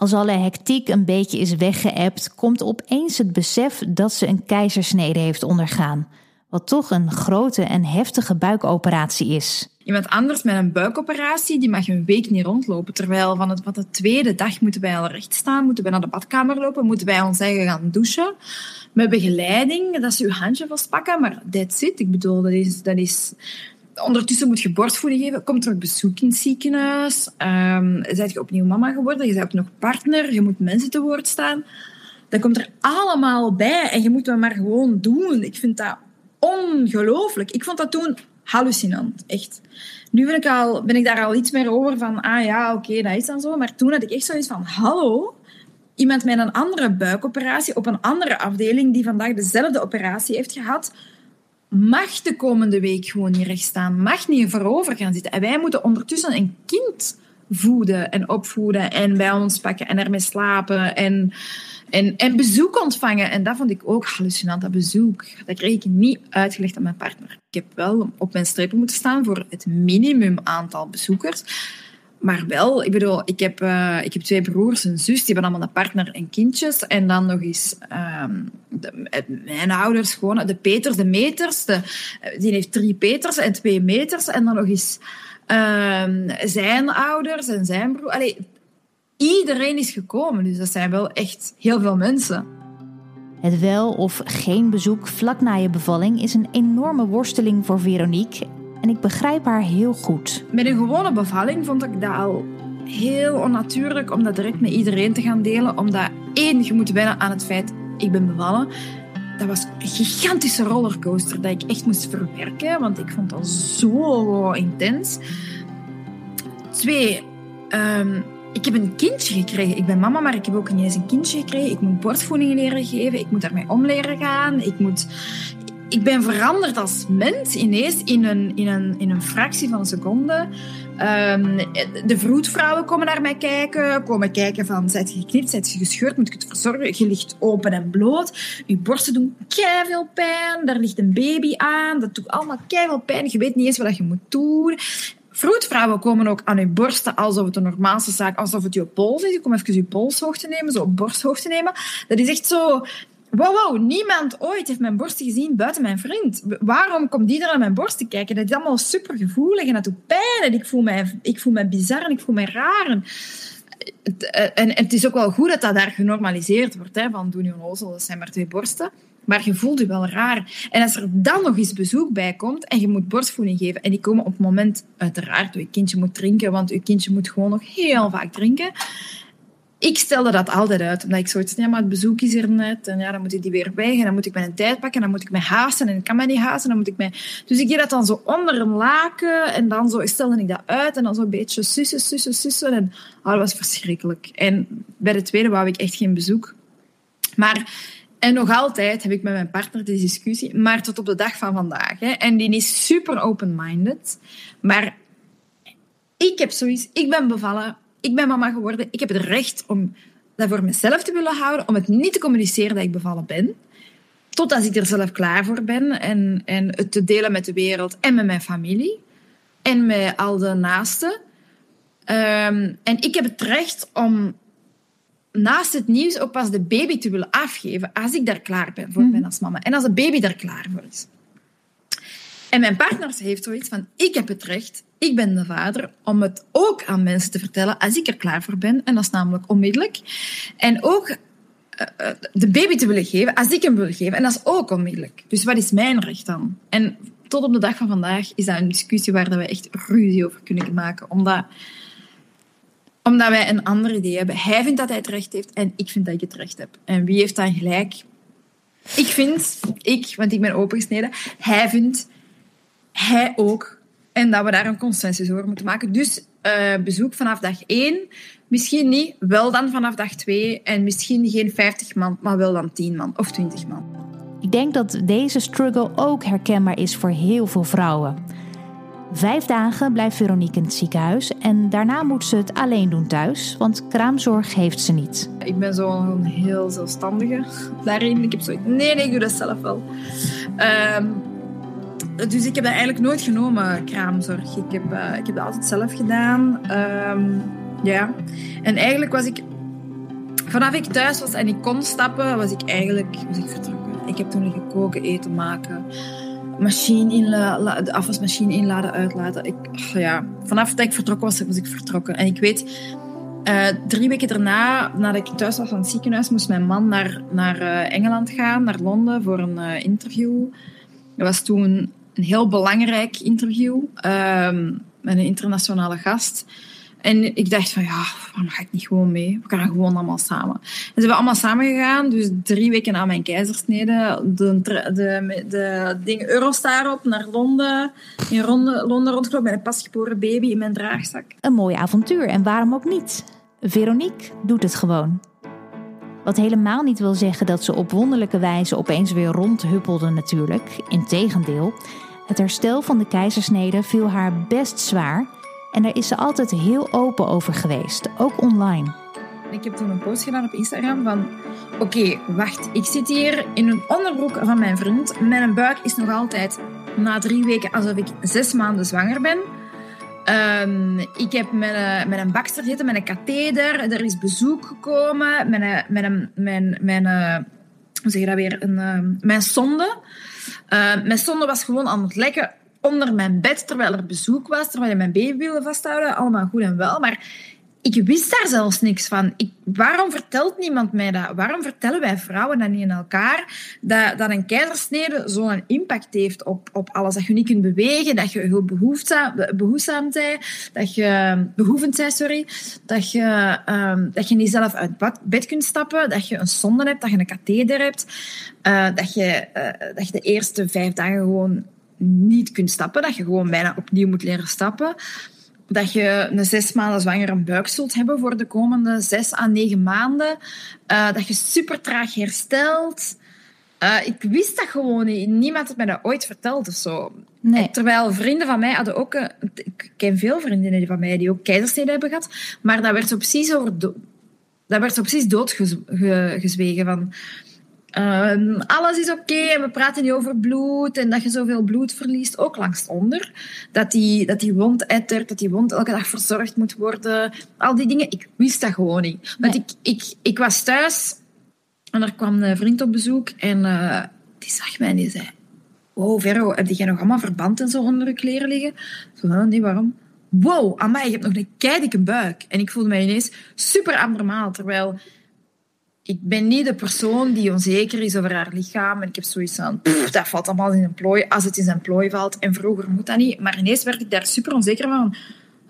Als alle hectiek een beetje is weggeëpt, komt opeens het besef dat ze een keizersnede heeft ondergaan. Wat toch een grote en heftige buikoperatie is. Iemand anders met een buikoperatie, die mag een week niet rondlopen. Terwijl van, het, van de tweede dag moeten wij al recht staan, moeten wij naar de badkamer lopen, moeten wij ons eigen gaan douchen. Met begeleiding, dat ze uw handje vastpakken, maar that's it. Ik bedoel, dat is, dat is ondertussen moet je borstvoeding geven. Komt er bezoek in het ziekenhuis? Um, ehm, Zijt je opnieuw mama geworden? Je bent ook nog partner. Je moet mensen te woord staan. Dat komt er allemaal bij. En je moet dat maar gewoon doen. Ik vind dat ongelooflijk. Ik vond dat toen hallucinant. Echt. Nu ben ik daar al iets meer over van... Ah ja, oké, dat is dan zo. Maar toen had ik echt zoiets van... Hallo? Iemand met een andere buikoperatie op een andere afdeling... die vandaag dezelfde operatie heeft gehad mag de komende week gewoon niet recht staan, mag niet voorover gaan zitten. En wij moeten ondertussen een kind voeden en opvoeden en bij ons pakken en ermee slapen en, en, en bezoek ontvangen. En dat vond ik ook hallucinant, dat bezoek. Dat kreeg ik niet uitgelegd aan mijn partner. Ik heb wel op mijn strepen moeten staan voor het minimum aantal bezoekers. Maar wel, ik bedoel, ik heb, uh, ik heb twee broers en zus, die hebben allemaal een partner en kindjes. En dan nog eens um, de, mijn ouders, gewoon de Peters, de meters. De, die heeft drie Peters en twee meters. En dan nog eens um, zijn ouders en zijn broer. Allee, iedereen is gekomen, dus dat zijn wel echt heel veel mensen. Het wel of geen bezoek vlak na je bevalling is een enorme worsteling voor Veronique en ik begrijp haar heel goed. Met een gewone bevalling vond ik dat al heel onnatuurlijk om dat direct met iedereen te gaan delen. Omdat één, je moet wennen aan het feit, ik ben bevallen. Dat was een gigantische rollercoaster dat ik echt moest verwerken, want ik vond dat zo intens. Twee, um, ik heb een kindje gekregen. Ik ben mama, maar ik heb ook niet eens een kindje gekregen. Ik moet borstvoeding leren geven. Ik moet daarmee om leren gaan. Ik moet ik ben veranderd als mens ineens in een, in een, in een fractie van een seconde. Um, de vroedvrouwen komen naar mij kijken, komen kijken van, zijt je geknipt, zijt je gescheurd, moet ik het verzorgen? Je ligt open en bloot, je borsten doen veel pijn, daar ligt een baby aan, dat doet allemaal veel pijn, je weet niet eens wat je moet doen. Vroedvrouwen komen ook aan je borsten alsof het de normaalste zaak, alsof het je pols is. Je komt even je polshoogte nemen, zo borsthoogte nemen. Dat is echt zo Wow, niemand ooit heeft mijn borsten gezien buiten mijn vriend. Waarom komt die er naar mijn borst te kijken? Dat is allemaal super gevoelig en dat doet pijn. En ik voel mij, ik voel mij bizar en ik voel mij raar. En, het is ook wel goed dat dat daar genormaliseerd wordt. Hè, van doen je onnozel, dat zijn maar twee borsten. Maar je voelt je wel raar. En als er dan nog eens bezoek bij komt en je moet borstvoeding geven, en die komen op het moment, uiteraard, je kindje moet drinken, want je kindje moet gewoon nog heel vaak drinken ik stelde dat altijd uit, omdat ik zoiets ja, maar het bezoek is er net. En ja, dan moet ik die weer weg. En dan moet ik mijn tijd pakken. En dan moet ik mij haasten. En ik kan mij niet haasten. Dan moet ik mij... Dus ik deed dat dan zo onder een laken. En dan zo stelde ik dat uit. En dan zo een beetje sussen, sussen, sussen. En oh, dat was verschrikkelijk. En bij de tweede wou ik echt geen bezoek. Maar... En nog altijd heb ik met mijn partner die discussie, maar tot op de dag van vandaag. Hè. En die is super open-minded. Maar ik heb zoiets, ik ben bevallen, ik ben mama geworden. Ik heb het recht om dat voor mezelf te willen houden, om het niet te communiceren dat ik bevallen ben. Totdat ik er zelf klaar voor ben en, en het te delen met de wereld en met mijn familie en met al de naasten. Ehm, en ik heb het recht om naast het nieuws ook pas de baby te willen afgeven als ik daar klaar ben voor mhm. ben als mama. En als de baby daar klaar voor is. En mijn partner heeft zoiets van, ik heb het recht ik ben de vader, om het ook aan mensen te vertellen als ik er klaar voor ben. En dat is namelijk onmiddellijk. En ook eh, eh, de baby te willen geven als ik hem wil geven. En dat is ook onmiddellijk. Dus wat is mijn recht dan? En tot op de dag van vandaag is dat een discussie waar we echt ruzie over kunnen maken. Omdat, omdat wij een ander idee hebben. Hij vindt dat hij het recht heeft en ik vind dat ik het recht heb. En wie heeft dan gelijk? Ik vind, ik, want ik ben opengesneden, hij vindt, hij ook. En dat we daar een consensus over moeten maken. Dus uh, bezoek vanaf dag 1, misschien niet, wel dan vanaf dag 2 en misschien geen 50 man, maar wel dan 10 man of 20 man. Ik denk dat deze struggle ook herkenbaar is voor heel veel vrouwen. Vijf dagen blijft Veronique in het ziekenhuis en daarna moet ze het alleen doen thuis, want kraamzorg heeft ze niet. Ik ben zo'n heel zelfstandige daarin. Ik heb zoiets, nee, nee, ik doe dat zelf wel. Um, dus ik heb dat eigenlijk nooit genomen, kraamzorg. Ik heb, uh, ik heb dat altijd zelf gedaan. Um, ja. En eigenlijk was ik... Vanaf ik thuis was en ik kon stappen, was ik eigenlijk was ik vertrokken. Ik heb toen liggen koken, eten maken, machine inladen, de afwasmachine inladen, uitladen. Ik, ja, vanaf dat ik vertrokken was, was ik vertrokken. En ik weet, uh, drie weken daarna, nadat ik thuis was van het ziekenhuis, moest mijn man naar, naar uh, Engeland gaan, naar Londen, voor een interview. Dat was toen een heel belangrijk interview um, met een internationale gast. En ik dacht van, ja, waarom ga ik niet gewoon mee? We gaan gewoon allemaal samen. En ze hebben allemaal samen gegaan. Dus drie weken na mijn keizersnede. De, de, de, ding Eurostar op naar Londen. In Londen rondgelopen met een pasgeboren baby in mijn draagzak. Een mooi avontuur. En waarom ook niet? Veronique doet het gewoon. Wat helemaal niet wil zeggen dat ze op wonderlijke wijze opeens weer rondhuppelde natuurlijk. Integendeel, het herstel van de keizersnede viel haar best zwaar en daar is ze altijd heel open over geweest, ook online. Ik heb toen een post gedaan op Instagram van... Oké, wacht, ik zit hier in een onderbroek van mijn vriend. Mijn buik is nog altijd na drie weken alsof ik zes maanden zwanger ben. Um, ik heb met een, met een bakster gezeten, met een katheder. Er is bezoek gekomen. Met een, met een, mijn, mijn, uh, hoe zeg je dat weer? Een, uh, mijn sonde. Uh, mijn sonde was gewoon aan het lekken onder mijn bed terwijl er bezoek was, terwijl je mijn baby wilde vasthouden. Allemaal goed en wel. Maar ik wist daar zelfs niks van. Ik, waarom vertelt niemand mij dat? Waarom vertellen wij vrouwen dan niet in elkaar dat, dat een keizersnede zo'n impact heeft op, op alles? Dat je niet kunt bewegen, dat je heel behoefzaam, bent, dat je behoevend bent, sorry, dat je, um, dat je niet zelf uit bed kunt stappen, dat je een zonde hebt, dat je een katheder hebt, uh, dat, je, uh, dat je de eerste vijf dagen gewoon niet kunt stappen, dat je gewoon bijna opnieuw moet leren stappen dat je een zes maanden zwangere buik zult hebben voor de komende zes à negen maanden. Uh, dat je super traag herstelt. Uh, ik wist dat gewoon niet. Niemand had mij dat ooit verteld of zo. Nee. Terwijl vrienden van mij hadden ook... Ik ken veel vriendinnen van mij die ook keizersnede hebben gehad. Maar dat werd zo precies, over dat werd zo precies doodgezwegen. Van, Uh, alles is oké okay en we praten niet over bloed en dat je zoveel bloed verliest, ook langs onder. Dat die, dat die wond ettert, dat die wond elke dag verzorgd moet worden. Al die dingen, ik wist dat gewoon niet. Want ik, ik, ik was thuis en er kwam een vriend op bezoek en uh, die zag mij en die zei... Wow, Vero, heb jij nog allemaal verband en zo onder je kleren liggen? Zo, nee, waarom? Wow, amai, je hebt nog een keidikke buik. En ik voelde mij ineens super abnormaal, terwijl ik ben niet de persoon die onzeker is over haar lichaam. En ik heb zoiets van, dat valt allemaal in een plooi, als het in zijn plooi valt. En vroeger moet dat niet. Maar ineens werd ik daar super onzeker van.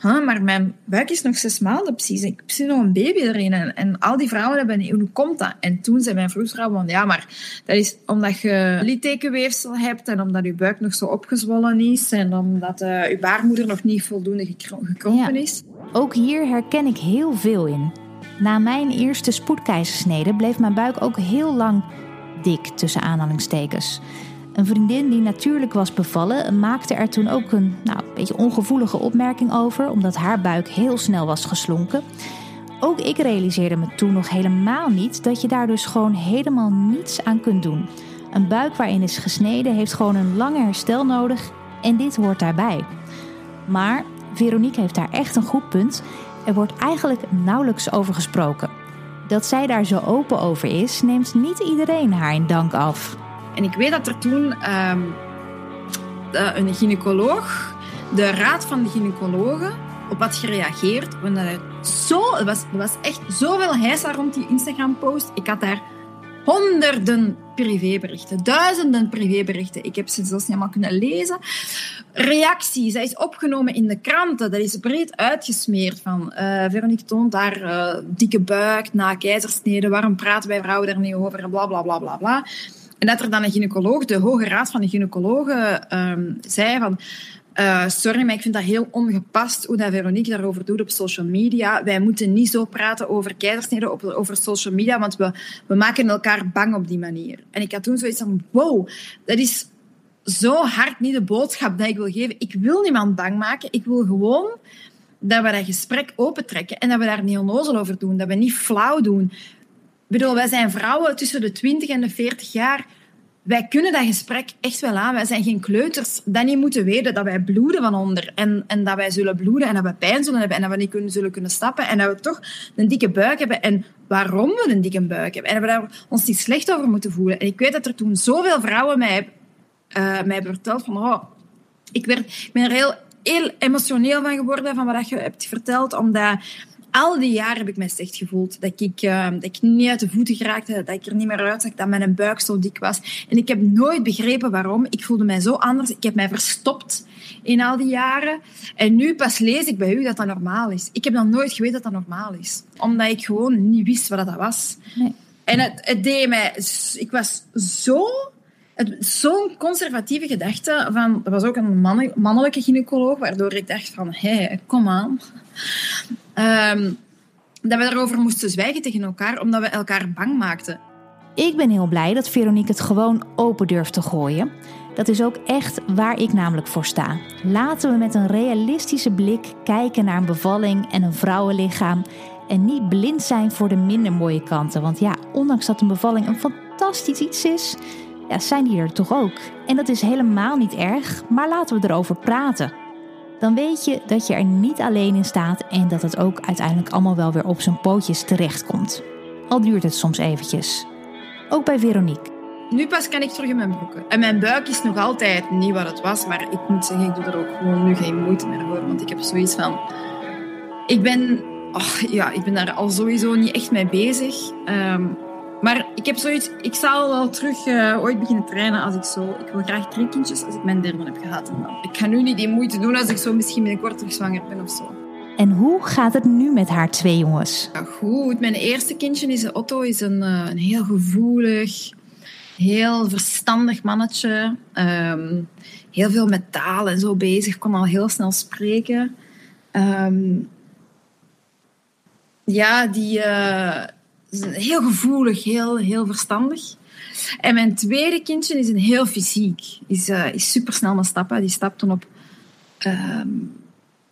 Huh, maar mijn buik is nog zes maanden precies. Ik heb nog een baby erin. En, en al die vrouwen hebben... Hoe komt dat? En toen zei mijn vroedvrouw van... Ja, maar dat is omdat je littekenweefsel hebt en omdat je buik nog zo opgezwollen is en omdat uh, je baarmoeder nog niet voldoende gekrompen is. Ook hier herken ik heel veel in. Na mijn eerste spoedkeizersnede bleef mijn buik ook heel lang dik tussen aanhalingstekens. Een vriendin die natuurlijk was bevallen maakte er toen ook een nou, beetje ongevoelige opmerking over, omdat haar buik heel snel was geslonken. Ook ik realiseerde me toen nog helemaal niet dat je daar dus gewoon helemaal niets aan kunt doen. Een buik waarin is gesneden heeft gewoon een lange herstel nodig en dit hoort daarbij. Maar Veronique heeft daar echt een goed punt. Er wordt eigenlijk nauwelijks over gesproken. Dat zij daar zo open over is, neemt niet iedereen haar in dank af. En ik weet dat er toen um, een gynaecoloog de raad van de gynaecologen op wat gereageerd. Want dat zo, was, er was echt zoveel heisa rond die Instagram-post. Ik had daar honderden privéberichten, duizenden privéberichten. Ik heb ze zelfs niet allemaal kunnen lezen. Reacties, dat is opgenomen in de kranten, dat is breed uitgesmeerd van uh, Veronique toont daar uh, dikke buik na keizersnede, waarom praten wij vrouwen daar niet over, bla bla bla bla bla. En dat er dan een gynaecoloog, de Hoge Raad van de Gynaecologen, um, zei van uh, sorry, maar ik vind dat heel ongepast hoe dat Veronique daarover doet op social media. Wij moeten niet zo praten over keizersneden op, over social media, want we, we maken elkaar bang op die manier. En ik had toen zoiets van, wow, dat is zo hard niet de boodschap dat ik wil geven. Ik wil niemand bang maken. Ik wil gewoon dat we dat gesprek opentrekken en dat we daar niet onnozel over doen. Dat we niet flauw doen. Ik bedoel, wij zijn vrouwen tussen de 20 en de 40 jaar wij kunnen dat gesprek echt wel aan. Wij zijn geen kleuters. Dat niet moeten weten dat wij bloeden van onder. En, en dat wij zullen bloeden en dat we pijn zullen hebben en dat we niet kunnen, zullen kunnen stappen. En dat we toch een dikke buik hebben. En waarom we een dikke buik hebben. En dat we daar ons niet slecht over moeten voelen. En ik weet dat er toen zoveel vrouwen mij, uh, mij hebben verteld van... Oh, ik, werd, ik ben er heel, heel emotioneel van geworden van wat je hebt verteld. Omdat al die jaren heb ik mij slecht gevoeld. Dat ik, uh, dat ik niet uit de voeten geraakte, dat ik er niet meer uitzag, dat mijn buik zo dik was. En ik heb nooit begrepen waarom. Ik voelde mij zo anders. Ik heb mij verstopt in al die jaren. En nu pas lees ik bij u dat dat normaal is. Ik heb dan nooit geweten dat dat normaal is. Omdat ik gewoon niet wist wat dat was. Nee. En het, het deed mij... Ik was zo zo'n conservatieve gedachte van... Er was ook een mannelijke gynaecoloog, waardoor ik dacht van... Hé, hey, kom aan. Um, dat we daarover moesten zwijgen tegen elkaar, omdat we elkaar bang maakten. Ik ben heel blij dat Veronique het gewoon open durft te gooien. Dat is ook echt waar ik namelijk voor sta. Laten we met een realistische blik kijken naar een bevalling en een vrouwenlichaam. En niet blind zijn voor de minder mooie kanten. Want ja, ondanks dat een bevalling een fantastisch iets is, ja, zijn die er toch ook. En dat is helemaal niet erg, maar laten we erover praten dan weet je dat je er niet alleen in staat en dat het ook uiteindelijk allemaal wel weer op zijn pootjes terechtkomt. Al duurt het soms eventjes. Ook bij Veronique. Nu pas kan ik terug in mijn broeken. En mijn buik is nog altijd niet wat het was, maar ik moet zeggen, ik doe er ook gewoon nu geen moeite meer voor, want ik heb zoiets van... Ik ben, ja, ik ben daar al sowieso niet echt mee bezig. Um, maar ik heb zoiets, ik zal wel terug uh, ooit beginnen trainen als ik zo. Ik wil graag drie kindjes als ik mijn derde heb gehad. En dan, ik ga nu niet die moeite doen als ik zo misschien binnenkort terug zwanger ben of zo. En hoe gaat het nu met haar twee jongens? Ja, goed. Mijn eerste kindje is Otto, is een, uh, een heel gevoelig, heel verstandig mannetje. Um, heel veel met taal en zo bezig, kon al heel snel spreken. Um, ja, die. Uh, heel gevoelig, heel, heel verstandig. En mijn tweede kindje is een heel fysiek. Is, uh, is super snel met stappen. Die stapt toen op uh,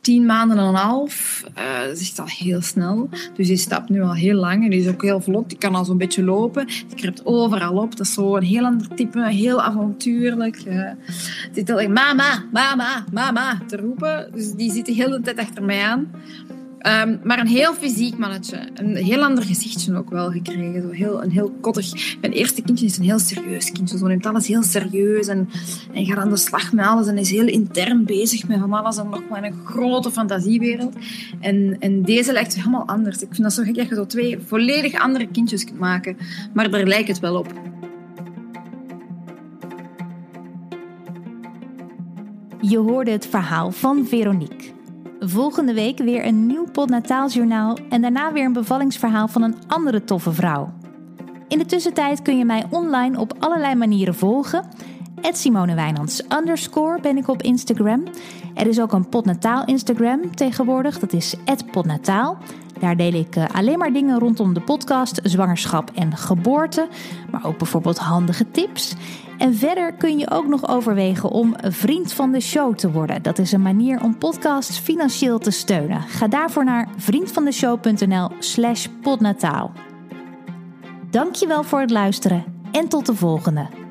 tien maanden en een half. Uh, is al heel snel. Dus die stapt nu al heel lang. En die is ook heel vlot. Die kan al zo'n beetje lopen. Die kruipt overal op. Dat is zo een heel ander type. Heel avontuurlijk. Uh, zit heel mama, mama, mama te roepen. Dus die zit de hele tijd achter mij aan. Um, maar een heel fysiek mannetje. Een heel ander gezichtje ook wel gekregen. Zo heel, een heel kottig. Mijn eerste kindje is een heel serieus kindje. Zo neemt alles heel serieus en, en gaat aan de slag met alles. En is heel intern bezig met van alles en nog maar een grote fantasiewereld. En, en deze lijkt helemaal anders. Ik vind dat zo gek dat je zo twee volledig andere kindjes kunt maken. Maar daar lijkt het wel op. Je hoorde het verhaal van Veronique. Volgende week weer een nieuw podnataaljournaal en daarna weer een bevallingsverhaal van een andere toffe vrouw. In de tussentijd kun je mij online op allerlei manieren volgen. Simone Wijnands underscore ben ik op Instagram. Er is ook een podnataal Instagram tegenwoordig, dat is podnataal. Daar deel ik eh, alleen maar dingen rondom de podcast, zwangerschap en geboorte, maar ook bijvoorbeeld handige tips. En verder kun je ook nog overwegen om vriend van de show te worden. Dat is een manier om podcasts financieel te steunen. Ga daarvoor naar vriendvandeshow.nl slash podnataal. Dankjewel voor het luisteren en tot de volgende.